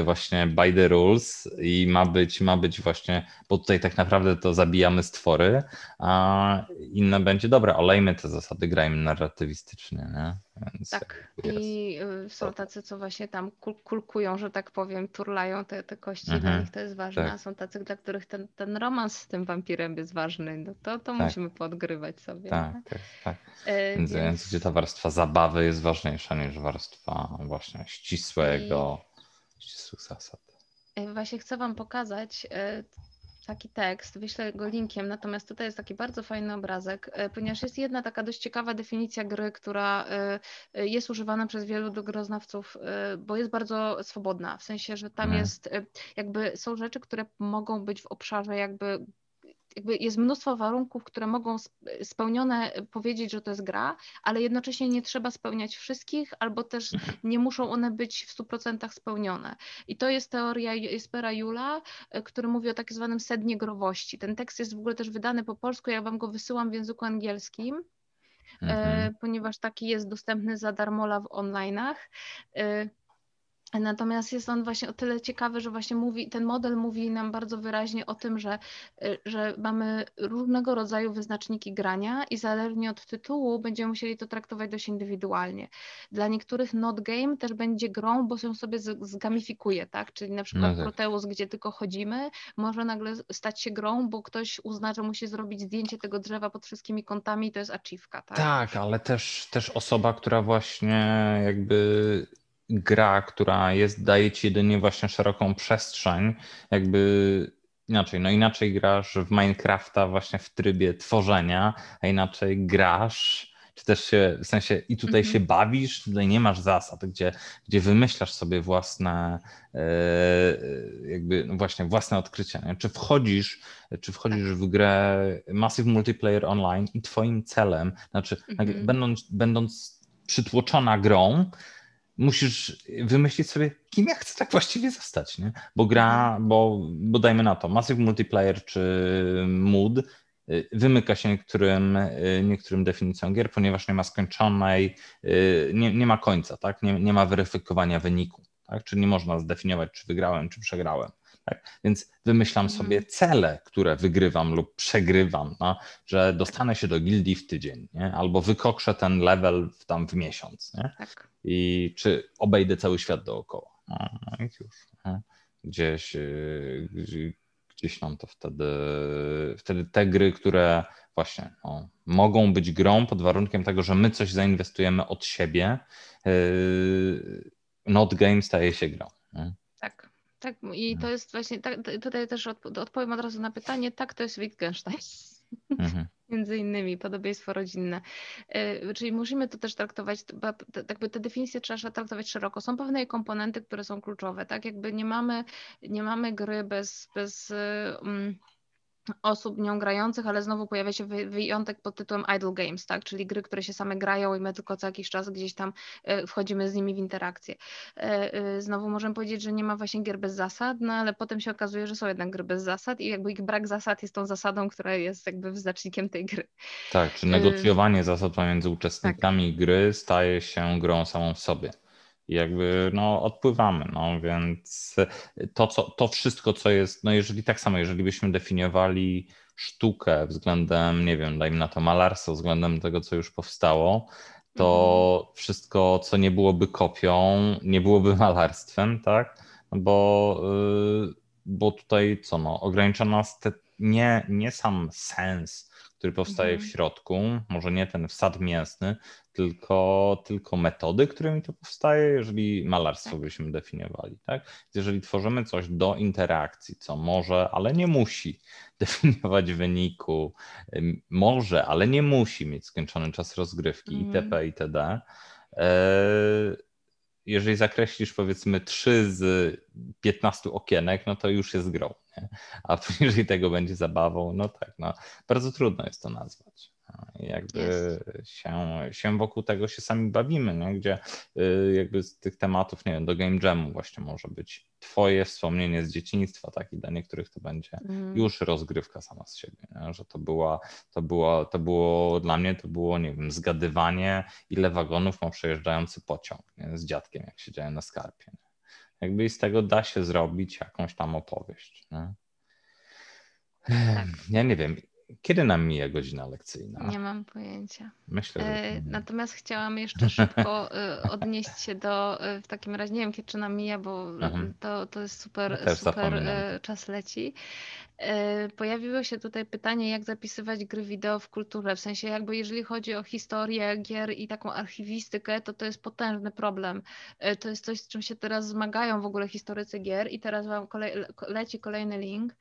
y, właśnie by the rules i ma być, ma być właśnie, bo tutaj tak naprawdę to zabijamy stwory, a inne będzie, dobra, olejmy te zasady, grajmy narratywistycznie, nie? Więc tak, i y, są tacy, co właśnie tam kulkują, że tak powiem, turlają te, te kości, mhm. dla nich to jest ważne, tak. a są tacy, dla których ten, ten romans z tym wampirem jest ważny, no to, to tak. musimy podgrywać sobie. Tak, tak, tak. E, więc, więc gdzie ta warstwa zabawy jest ważniejsza niż warstwa właśnie ścisłego, I... ścisłych zasad. E, właśnie chcę Wam pokazać e, taki tekst, wyślę go linkiem, natomiast tutaj jest taki bardzo fajny obrazek, ponieważ jest jedna taka dość ciekawa definicja gry, która jest używana przez wielu dogroznawców, bo jest bardzo swobodna, w sensie, że tam mhm. jest jakby są rzeczy, które mogą być w obszarze jakby jakby jest mnóstwo warunków, które mogą spełnione powiedzieć, że to jest gra, ale jednocześnie nie trzeba spełniać wszystkich, albo też mhm. nie muszą one być w 100% spełnione. I to jest teoria Jespera Jula, e, który mówi o tak zwanym sednie growości. Ten tekst jest w ogóle też wydany po polsku, ja wam go wysyłam w języku angielskim. E, mhm. ponieważ taki jest dostępny za darmola w online'ach. Natomiast jest on właśnie o tyle ciekawy, że właśnie mówi, ten model mówi nam bardzo wyraźnie o tym, że, y, że mamy różnego rodzaju wyznaczniki grania i zależnie od tytułu będziemy musieli to traktować dość indywidualnie. Dla niektórych not game też będzie grą, bo się sobie zgamifikuje, tak? Czyli na przykład no tak. Proteus, gdzie tylko chodzimy, może nagle stać się grą, bo ktoś uzna, że musi zrobić zdjęcie tego drzewa pod wszystkimi kątami i to jest achievka, tak? Tak, ale też, też osoba, która właśnie jakby gra, która jest, daje ci jedynie właśnie szeroką przestrzeń, jakby inaczej, no inaczej grasz w Minecrafta właśnie w trybie tworzenia, a inaczej grasz czy też się, w sensie i tutaj się mhm. bawisz, tutaj nie masz zasad, gdzie, gdzie wymyślasz sobie własne, e, jakby no właśnie własne odkrycia. Nie? Czy wchodzisz, czy wchodzisz w grę Massive Multiplayer Online i twoim celem, znaczy mhm. będąc, będąc przytłoczona grą, musisz wymyślić sobie, kim ja chcę tak właściwie zostać, nie? Bo gra, bo, bo dajmy na to, Massive Multiplayer czy Mood y, wymyka się niektórym, y, niektórym definicjom gier, ponieważ nie ma skończonej, y, nie, nie ma końca, tak? Nie, nie ma weryfikowania wyniku, tak? Czyli nie można zdefiniować, czy wygrałem, czy przegrałem. Tak? Więc wymyślam mhm. sobie cele, które wygrywam lub przegrywam, no, że dostanę się do gildii w tydzień, nie? albo wykokrzę ten level w, tam w miesiąc. Nie? Tak. I czy obejdę cały świat dookoła. No, no i już. No. Gdzieś, y, gdzieś, gdzieś nam to wtedy, wtedy te gry, które właśnie no, mogą być grą pod warunkiem tego, że my coś zainwestujemy od siebie, yy, not game staje się grą. Nie? Tak, i to jest właśnie, tak, tutaj też odpowiem od razu na pytanie, tak, to jest Wittgenstein. Mhm. *laughs* Między innymi podobieństwo rodzinne. E, czyli musimy to też traktować, jakby te definicje trzeba traktować szeroko. Są pewne komponenty, które są kluczowe, tak? Jakby nie mamy, nie mamy gry bez, bez um, osób nią grających, ale znowu pojawia się wyjątek pod tytułem idle games, tak? czyli gry, które się same grają i my tylko co jakiś czas gdzieś tam e, wchodzimy z nimi w interakcję. E, e, znowu możemy powiedzieć, że nie ma właśnie gier bez zasad, no ale potem się okazuje, że są jednak gry bez zasad i jakby ich brak zasad jest tą zasadą, która jest jakby wyznacznikiem tej gry. Tak, czy negocjowanie zasad pomiędzy uczestnikami tak. gry staje się grą samą w sobie i jakby no, odpływamy. No, więc to, co, to wszystko, co jest, no jeżeli tak samo, jeżeli byśmy definiowali sztukę względem, nie wiem, dajmy na to malarstwo, względem tego, co już powstało, to mhm. wszystko, co nie byłoby kopią, nie byłoby *laughs* malarstwem, tak? No bo, yy, bo tutaj co no, ogranicza nas te, nie, nie sam sens, który powstaje mhm. w środku, może nie ten wsad mięsny, tylko, tylko metody, którymi to powstaje, jeżeli malarstwo tak. byśmy definiowali. Tak? Jeżeli tworzymy coś do interakcji, co może, ale nie musi *laughs* definiować wyniku, może, ale nie musi mieć skończony czas rozgrywki mhm. itp. itd. E, jeżeli zakreślisz powiedzmy 3 z 15 okienek, no to już jest grą. Nie? A *laughs* poniżej tego będzie zabawą, no tak, no, bardzo trudno jest to nazwać. Jakby się, się wokół tego się sami bawimy, nie? gdzie y, jakby z tych tematów, nie wiem, do game jamu właśnie może być twoje wspomnienie z dzieciństwa, tak? I dla niektórych to będzie mm. już rozgrywka sama z siebie, nie? że to była, to było, to było dla mnie to było, nie wiem, zgadywanie, ile wagonów ma przejeżdżający pociąg nie? z dziadkiem, jak siedziałem na skarpie. Nie? Jakby i z tego da się zrobić jakąś tam opowieść. Nie? Tak. Ja nie wiem, kiedy nam mija godzina lekcyjna? Nie mam pojęcia. Myślę, że... E, natomiast chciałam jeszcze szybko e, odnieść się do, e, w takim razie, nie wiem, kiedy czy nam mija, bo to, to jest super, ja super czas leci. Pojawiło się tutaj pytanie, jak zapisywać gry wideo w kulturze, w sensie jakby jeżeli chodzi o historię gier i taką archiwistykę, to to jest potężny problem. To jest coś, z czym się teraz zmagają w ogóle historycy gier i teraz wam kolej, leci kolejny link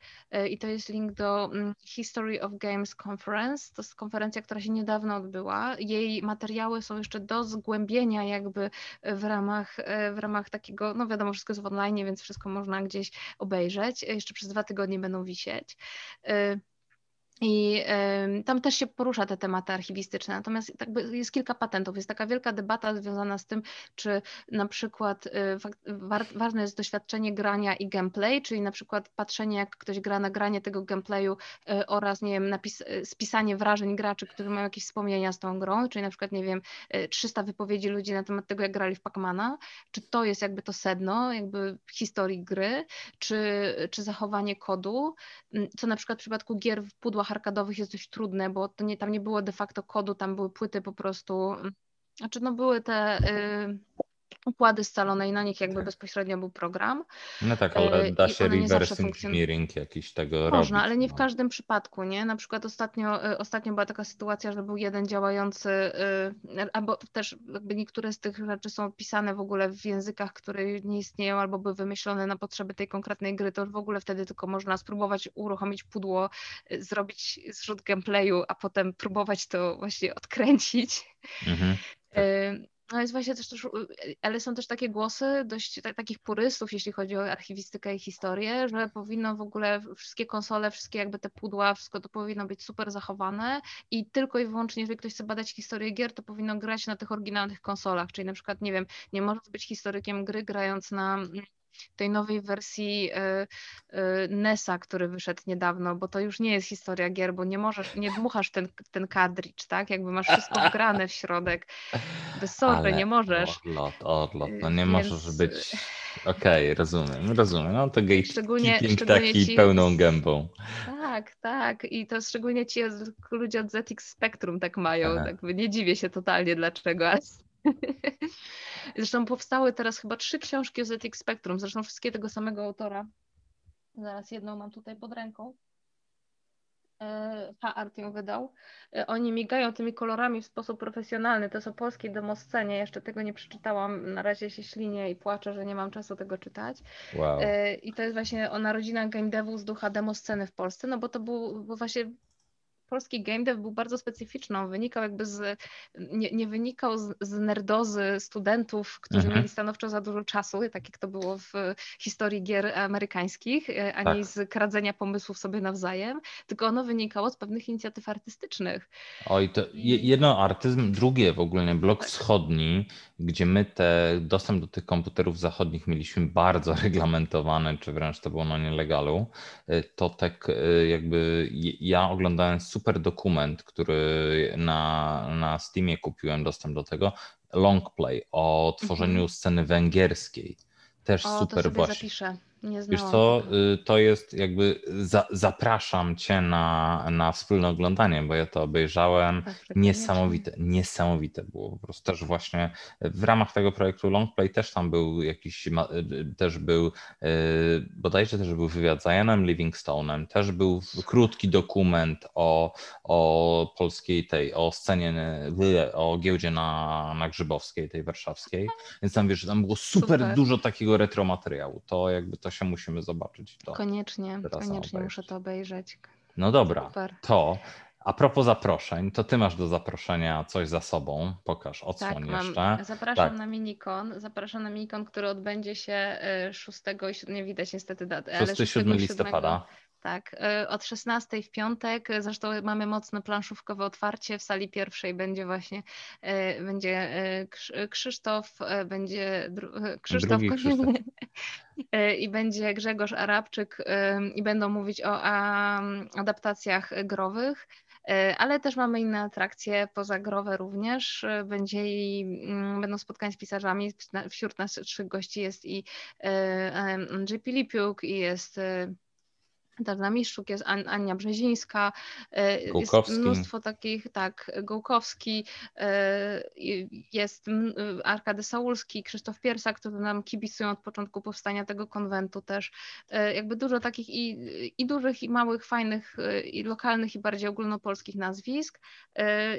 i to jest link do mm, History of Games Conference. To jest konferencja, która się niedawno odbyła. Jej materiały są jeszcze do zgłębienia jakby w ramach, w ramach takiego, no wiadomo, wszystko jest w online, więc wszystko można gdzieś obejrzeć. Jeszcze przez dwa tygodnie będą wisieć. shit. Uh, I y, tam też się porusza te tematy archiwistyczne, natomiast jest kilka patentów. Jest taka wielka debata związana z tym, czy na przykład y, wa ważne jest doświadczenie grania i gameplay, czyli na przykład patrzenie, jak ktoś gra, nagranie tego gameplayu y, oraz, nie wiem, y, spisanie wrażeń graczy, którzy mają jakieś wspomnienia z tą grą, czyli na przykład, nie wiem, 300 wypowiedzi ludzi na temat tego, jak grali w Pacmana, czy to jest jakby to sedno, jakby historii gry, czy, czy zachowanie kodu, mm, co na przykład w przypadku gier w pudłach arkadowych jest dość trudne, bo to nie, tam nie było de facto kodu, tam były płyty po prostu, znaczy no były te y, układy scalone i na nich jakby tak. bezpośrednio był program. No tak, ale y, da się reverse engineering jakiś tego Można, robić. ale nie w no. każdym przypadku, nie? Na przykład ostatnio, y, ostatnio była taka sytuacja, że był jeden działający, y, albo też jakby niektóre z tych rzeczy są pisane w ogóle w językach, które nie istnieją albo były wymyślone na potrzeby tej konkretnej gry, to w ogóle wtedy tylko można spróbować uruchomić pudło, zrobić zrzut gameplayu, a potem próbować to właśnie odkręcić. Mhm. Tak. No jest właśnie też, też, ale są też takie głosy dość takich purystów, jeśli chodzi o archiwistykę i historię, że powinno w ogóle wszystkie konsole, wszystkie jakby te pudła, wszystko to powinno być super zachowane i tylko i wyłącznie, jeżeli ktoś chce badać historię gier, to powinno grać na tych oryginalnych konsolach, czyli na przykład, nie wiem, nie możesz być historykiem gry grając na tej nowej wersji e, e, NES-a, który wyszedł niedawno, bo to już nie jest historia gier, bo nie możesz, nie dmuchasz ten, ten kadricz, tak? Jakby masz wszystko wgrane w środek. Bez sorry, nie możesz. Odlot, odlot, no nie Więc... możesz być... Okej, okay, rozumiem, rozumiem. No to gatekeeping taki ci... pełną gębą. Tak, tak. I to szczególnie ci ludzie od ZX Spectrum tak mają. Tak, nie dziwię się totalnie dlaczego, ale *laughs* Zresztą powstały teraz chyba trzy książki o ZX Spectrum, zresztą wszystkie tego samego autora. Zaraz jedną mam tutaj pod ręką. E, H-Art ją wydał. E, oni migają tymi kolorami w sposób profesjonalny. To jest o polskiej demoscenie. Jeszcze tego nie przeczytałam. Na razie się ślinię i płaczę, że nie mam czasu tego czytać. Wow. E, I to jest właśnie o narodzinach game devu z ducha demosceny w Polsce, no bo to był bo właśnie polski game dev był bardzo specyficzny. On wynikał jakby z, nie, nie wynikał z, z, nerdozy studentów, którzy mhm. mieli stanowczo za dużo czasu, tak jak to było w historii gier amerykańskich, e, ani tak. z kradzenia pomysłów sobie nawzajem, tylko ono wynikało z pewnych inicjatyw artystycznych. Oj, to jedno artyzm, drugie w ogóle blok tak. wschodni, gdzie my te dostęp do tych komputerów zachodnich mieliśmy bardzo *laughs* reglamentowany, czy wręcz to było na nielegalu, e, to tak e, jakby ja oglądałem super dokument, który na, na Steamie kupiłem dostęp do tego, Longplay o tworzeniu mhm. sceny węgierskiej. Też o, super to właśnie. Zapiszę. Nie Wiesz co, y, to jest jakby, za, zapraszam Cię na, na wspólne oglądanie, bo ja to obejrzałem. Tak, niesamowite, niesamowite. było po prostu. Też właśnie w ramach tego projektu Longplay też tam był jakiś, y, też był, y, bodajże też był wywiad z Ianem Livingstone'em, też był krótki dokument o, o polskiej tej, o scenie, o giełdzie na, na Grzybowskiej, tej warszawskiej, więc tam wiesz, tam było super, super. dużo takiego retromateriału, to jakby to to się musimy zobaczyć. To koniecznie, koniecznie muszę to obejrzeć. No dobra, Super. to a propos zaproszeń, to ty masz do zaproszenia coś za sobą. Pokaż, odsłoń tak, jeszcze. Mam, zapraszam tak. na minikon. Zapraszam na minikon, który odbędzie się 6 y, i 7, nie widać niestety daty. 6-7 listopada. Tak, y, od 16 w piątek, zresztą mamy mocne planszówkowe otwarcie, w sali pierwszej będzie właśnie, y, będzie Krzysztof, będzie Krzysztof, Krzysztof. *laughs* i będzie Grzegorz Arabczyk i będą mówić o adaptacjach growych, ale też mamy inne atrakcje pozagrowe również. Będzie i, mm, będą spotkania z pisarzami. Wśród naszych gości jest i Andrzej Pilipiuk i jest Darna Miszczuk, jest Ania Brzezińska, e, Gołkowski. jest mnóstwo takich, tak, Gołkowski, e, jest Arkady Saulski, Krzysztof Piersa, którzy nam kibicują od początku powstania tego konwentu też. E, jakby dużo takich i, i dużych, i małych, fajnych, i lokalnych, i bardziej ogólnopolskich nazwisk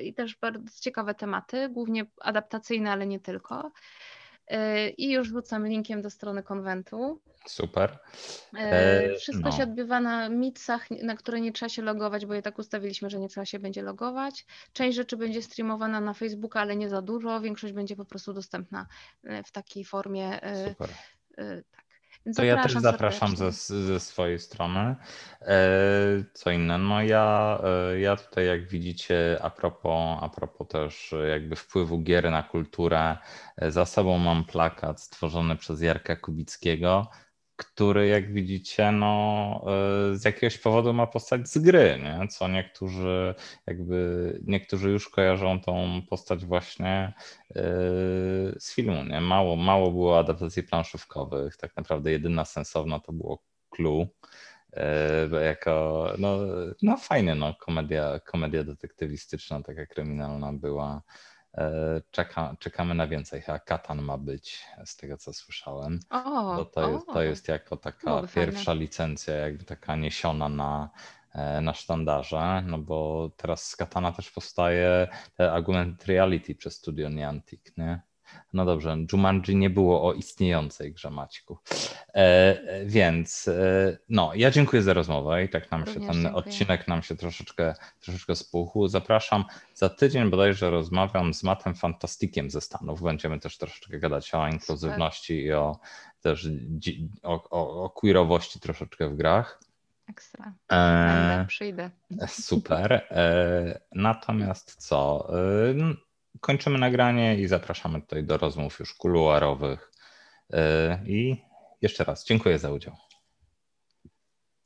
i też bardzo ciekawe tematy, głównie adaptacyjne, ale nie tylko. I już wrzucam linkiem do strony konwentu. Super. E, wszystko no. się odbywa na mitsach, na które nie trzeba się logować, bo je tak ustawiliśmy, że nie trzeba się będzie logować. Część rzeczy będzie streamowana na Facebooka, ale nie za dużo. Większość będzie po prostu dostępna e, w takiej formie. E, Super. Tak. Więc To ja też zapraszam ze, ze swojej strony. E, Co inne? No ja, e, ja tutaj jak widzicie a propos, a propos też jakby wpływu gier na kulturę, e, za sobą mam plakat stworzony przez Jarka Kubickiego, który jak widzicie no e, z jakiegoś powodu ma postać z gry, nie? co niektórzy jakby niektórzy już kojarzą tą postać właśnie e, z filmu, nie? Mało, mało było adaptacji planszówkowych, tak naprawdę jedyna sensowna to było Clue, e, jako no, no fajnie, no komedia, komedia detektywistyczna, taka kryminalna była. E, Czeka, czekamy na więcej. Chyba Katan ma być, z tego co słyszałem. O, Bo to jest, o, to jest jako taka byłoby fajne. pierwsza licencja, jakby taka niesiona na, e, na sztandarze, no bo teraz z Katana też powstaje Augmented Reality przez studio Niantic, nie? No dobrze, Jumanji nie było o istniejącej grze Maćku. E, więc e, no, ja dziękuję za rozmowę i tak nam się Również ten dziękuję. odcinek nam się troszeczkę, troszeczkę spuchł. Zapraszam za tydzień bodajże rozmawiam z Matem Fantastikiem ze Stanów. Będziemy też troszeczkę gadać o inkluzywności i o też o, o, o queerowości troszeczkę w grach. Ekstra. E, Będę, przyjdę. Super. E, Natomiast co? Kończymy nagranie i zapraszamy tutaj do rozmów już kuluarowych. E, I jeszcze raz dziękuję za udział.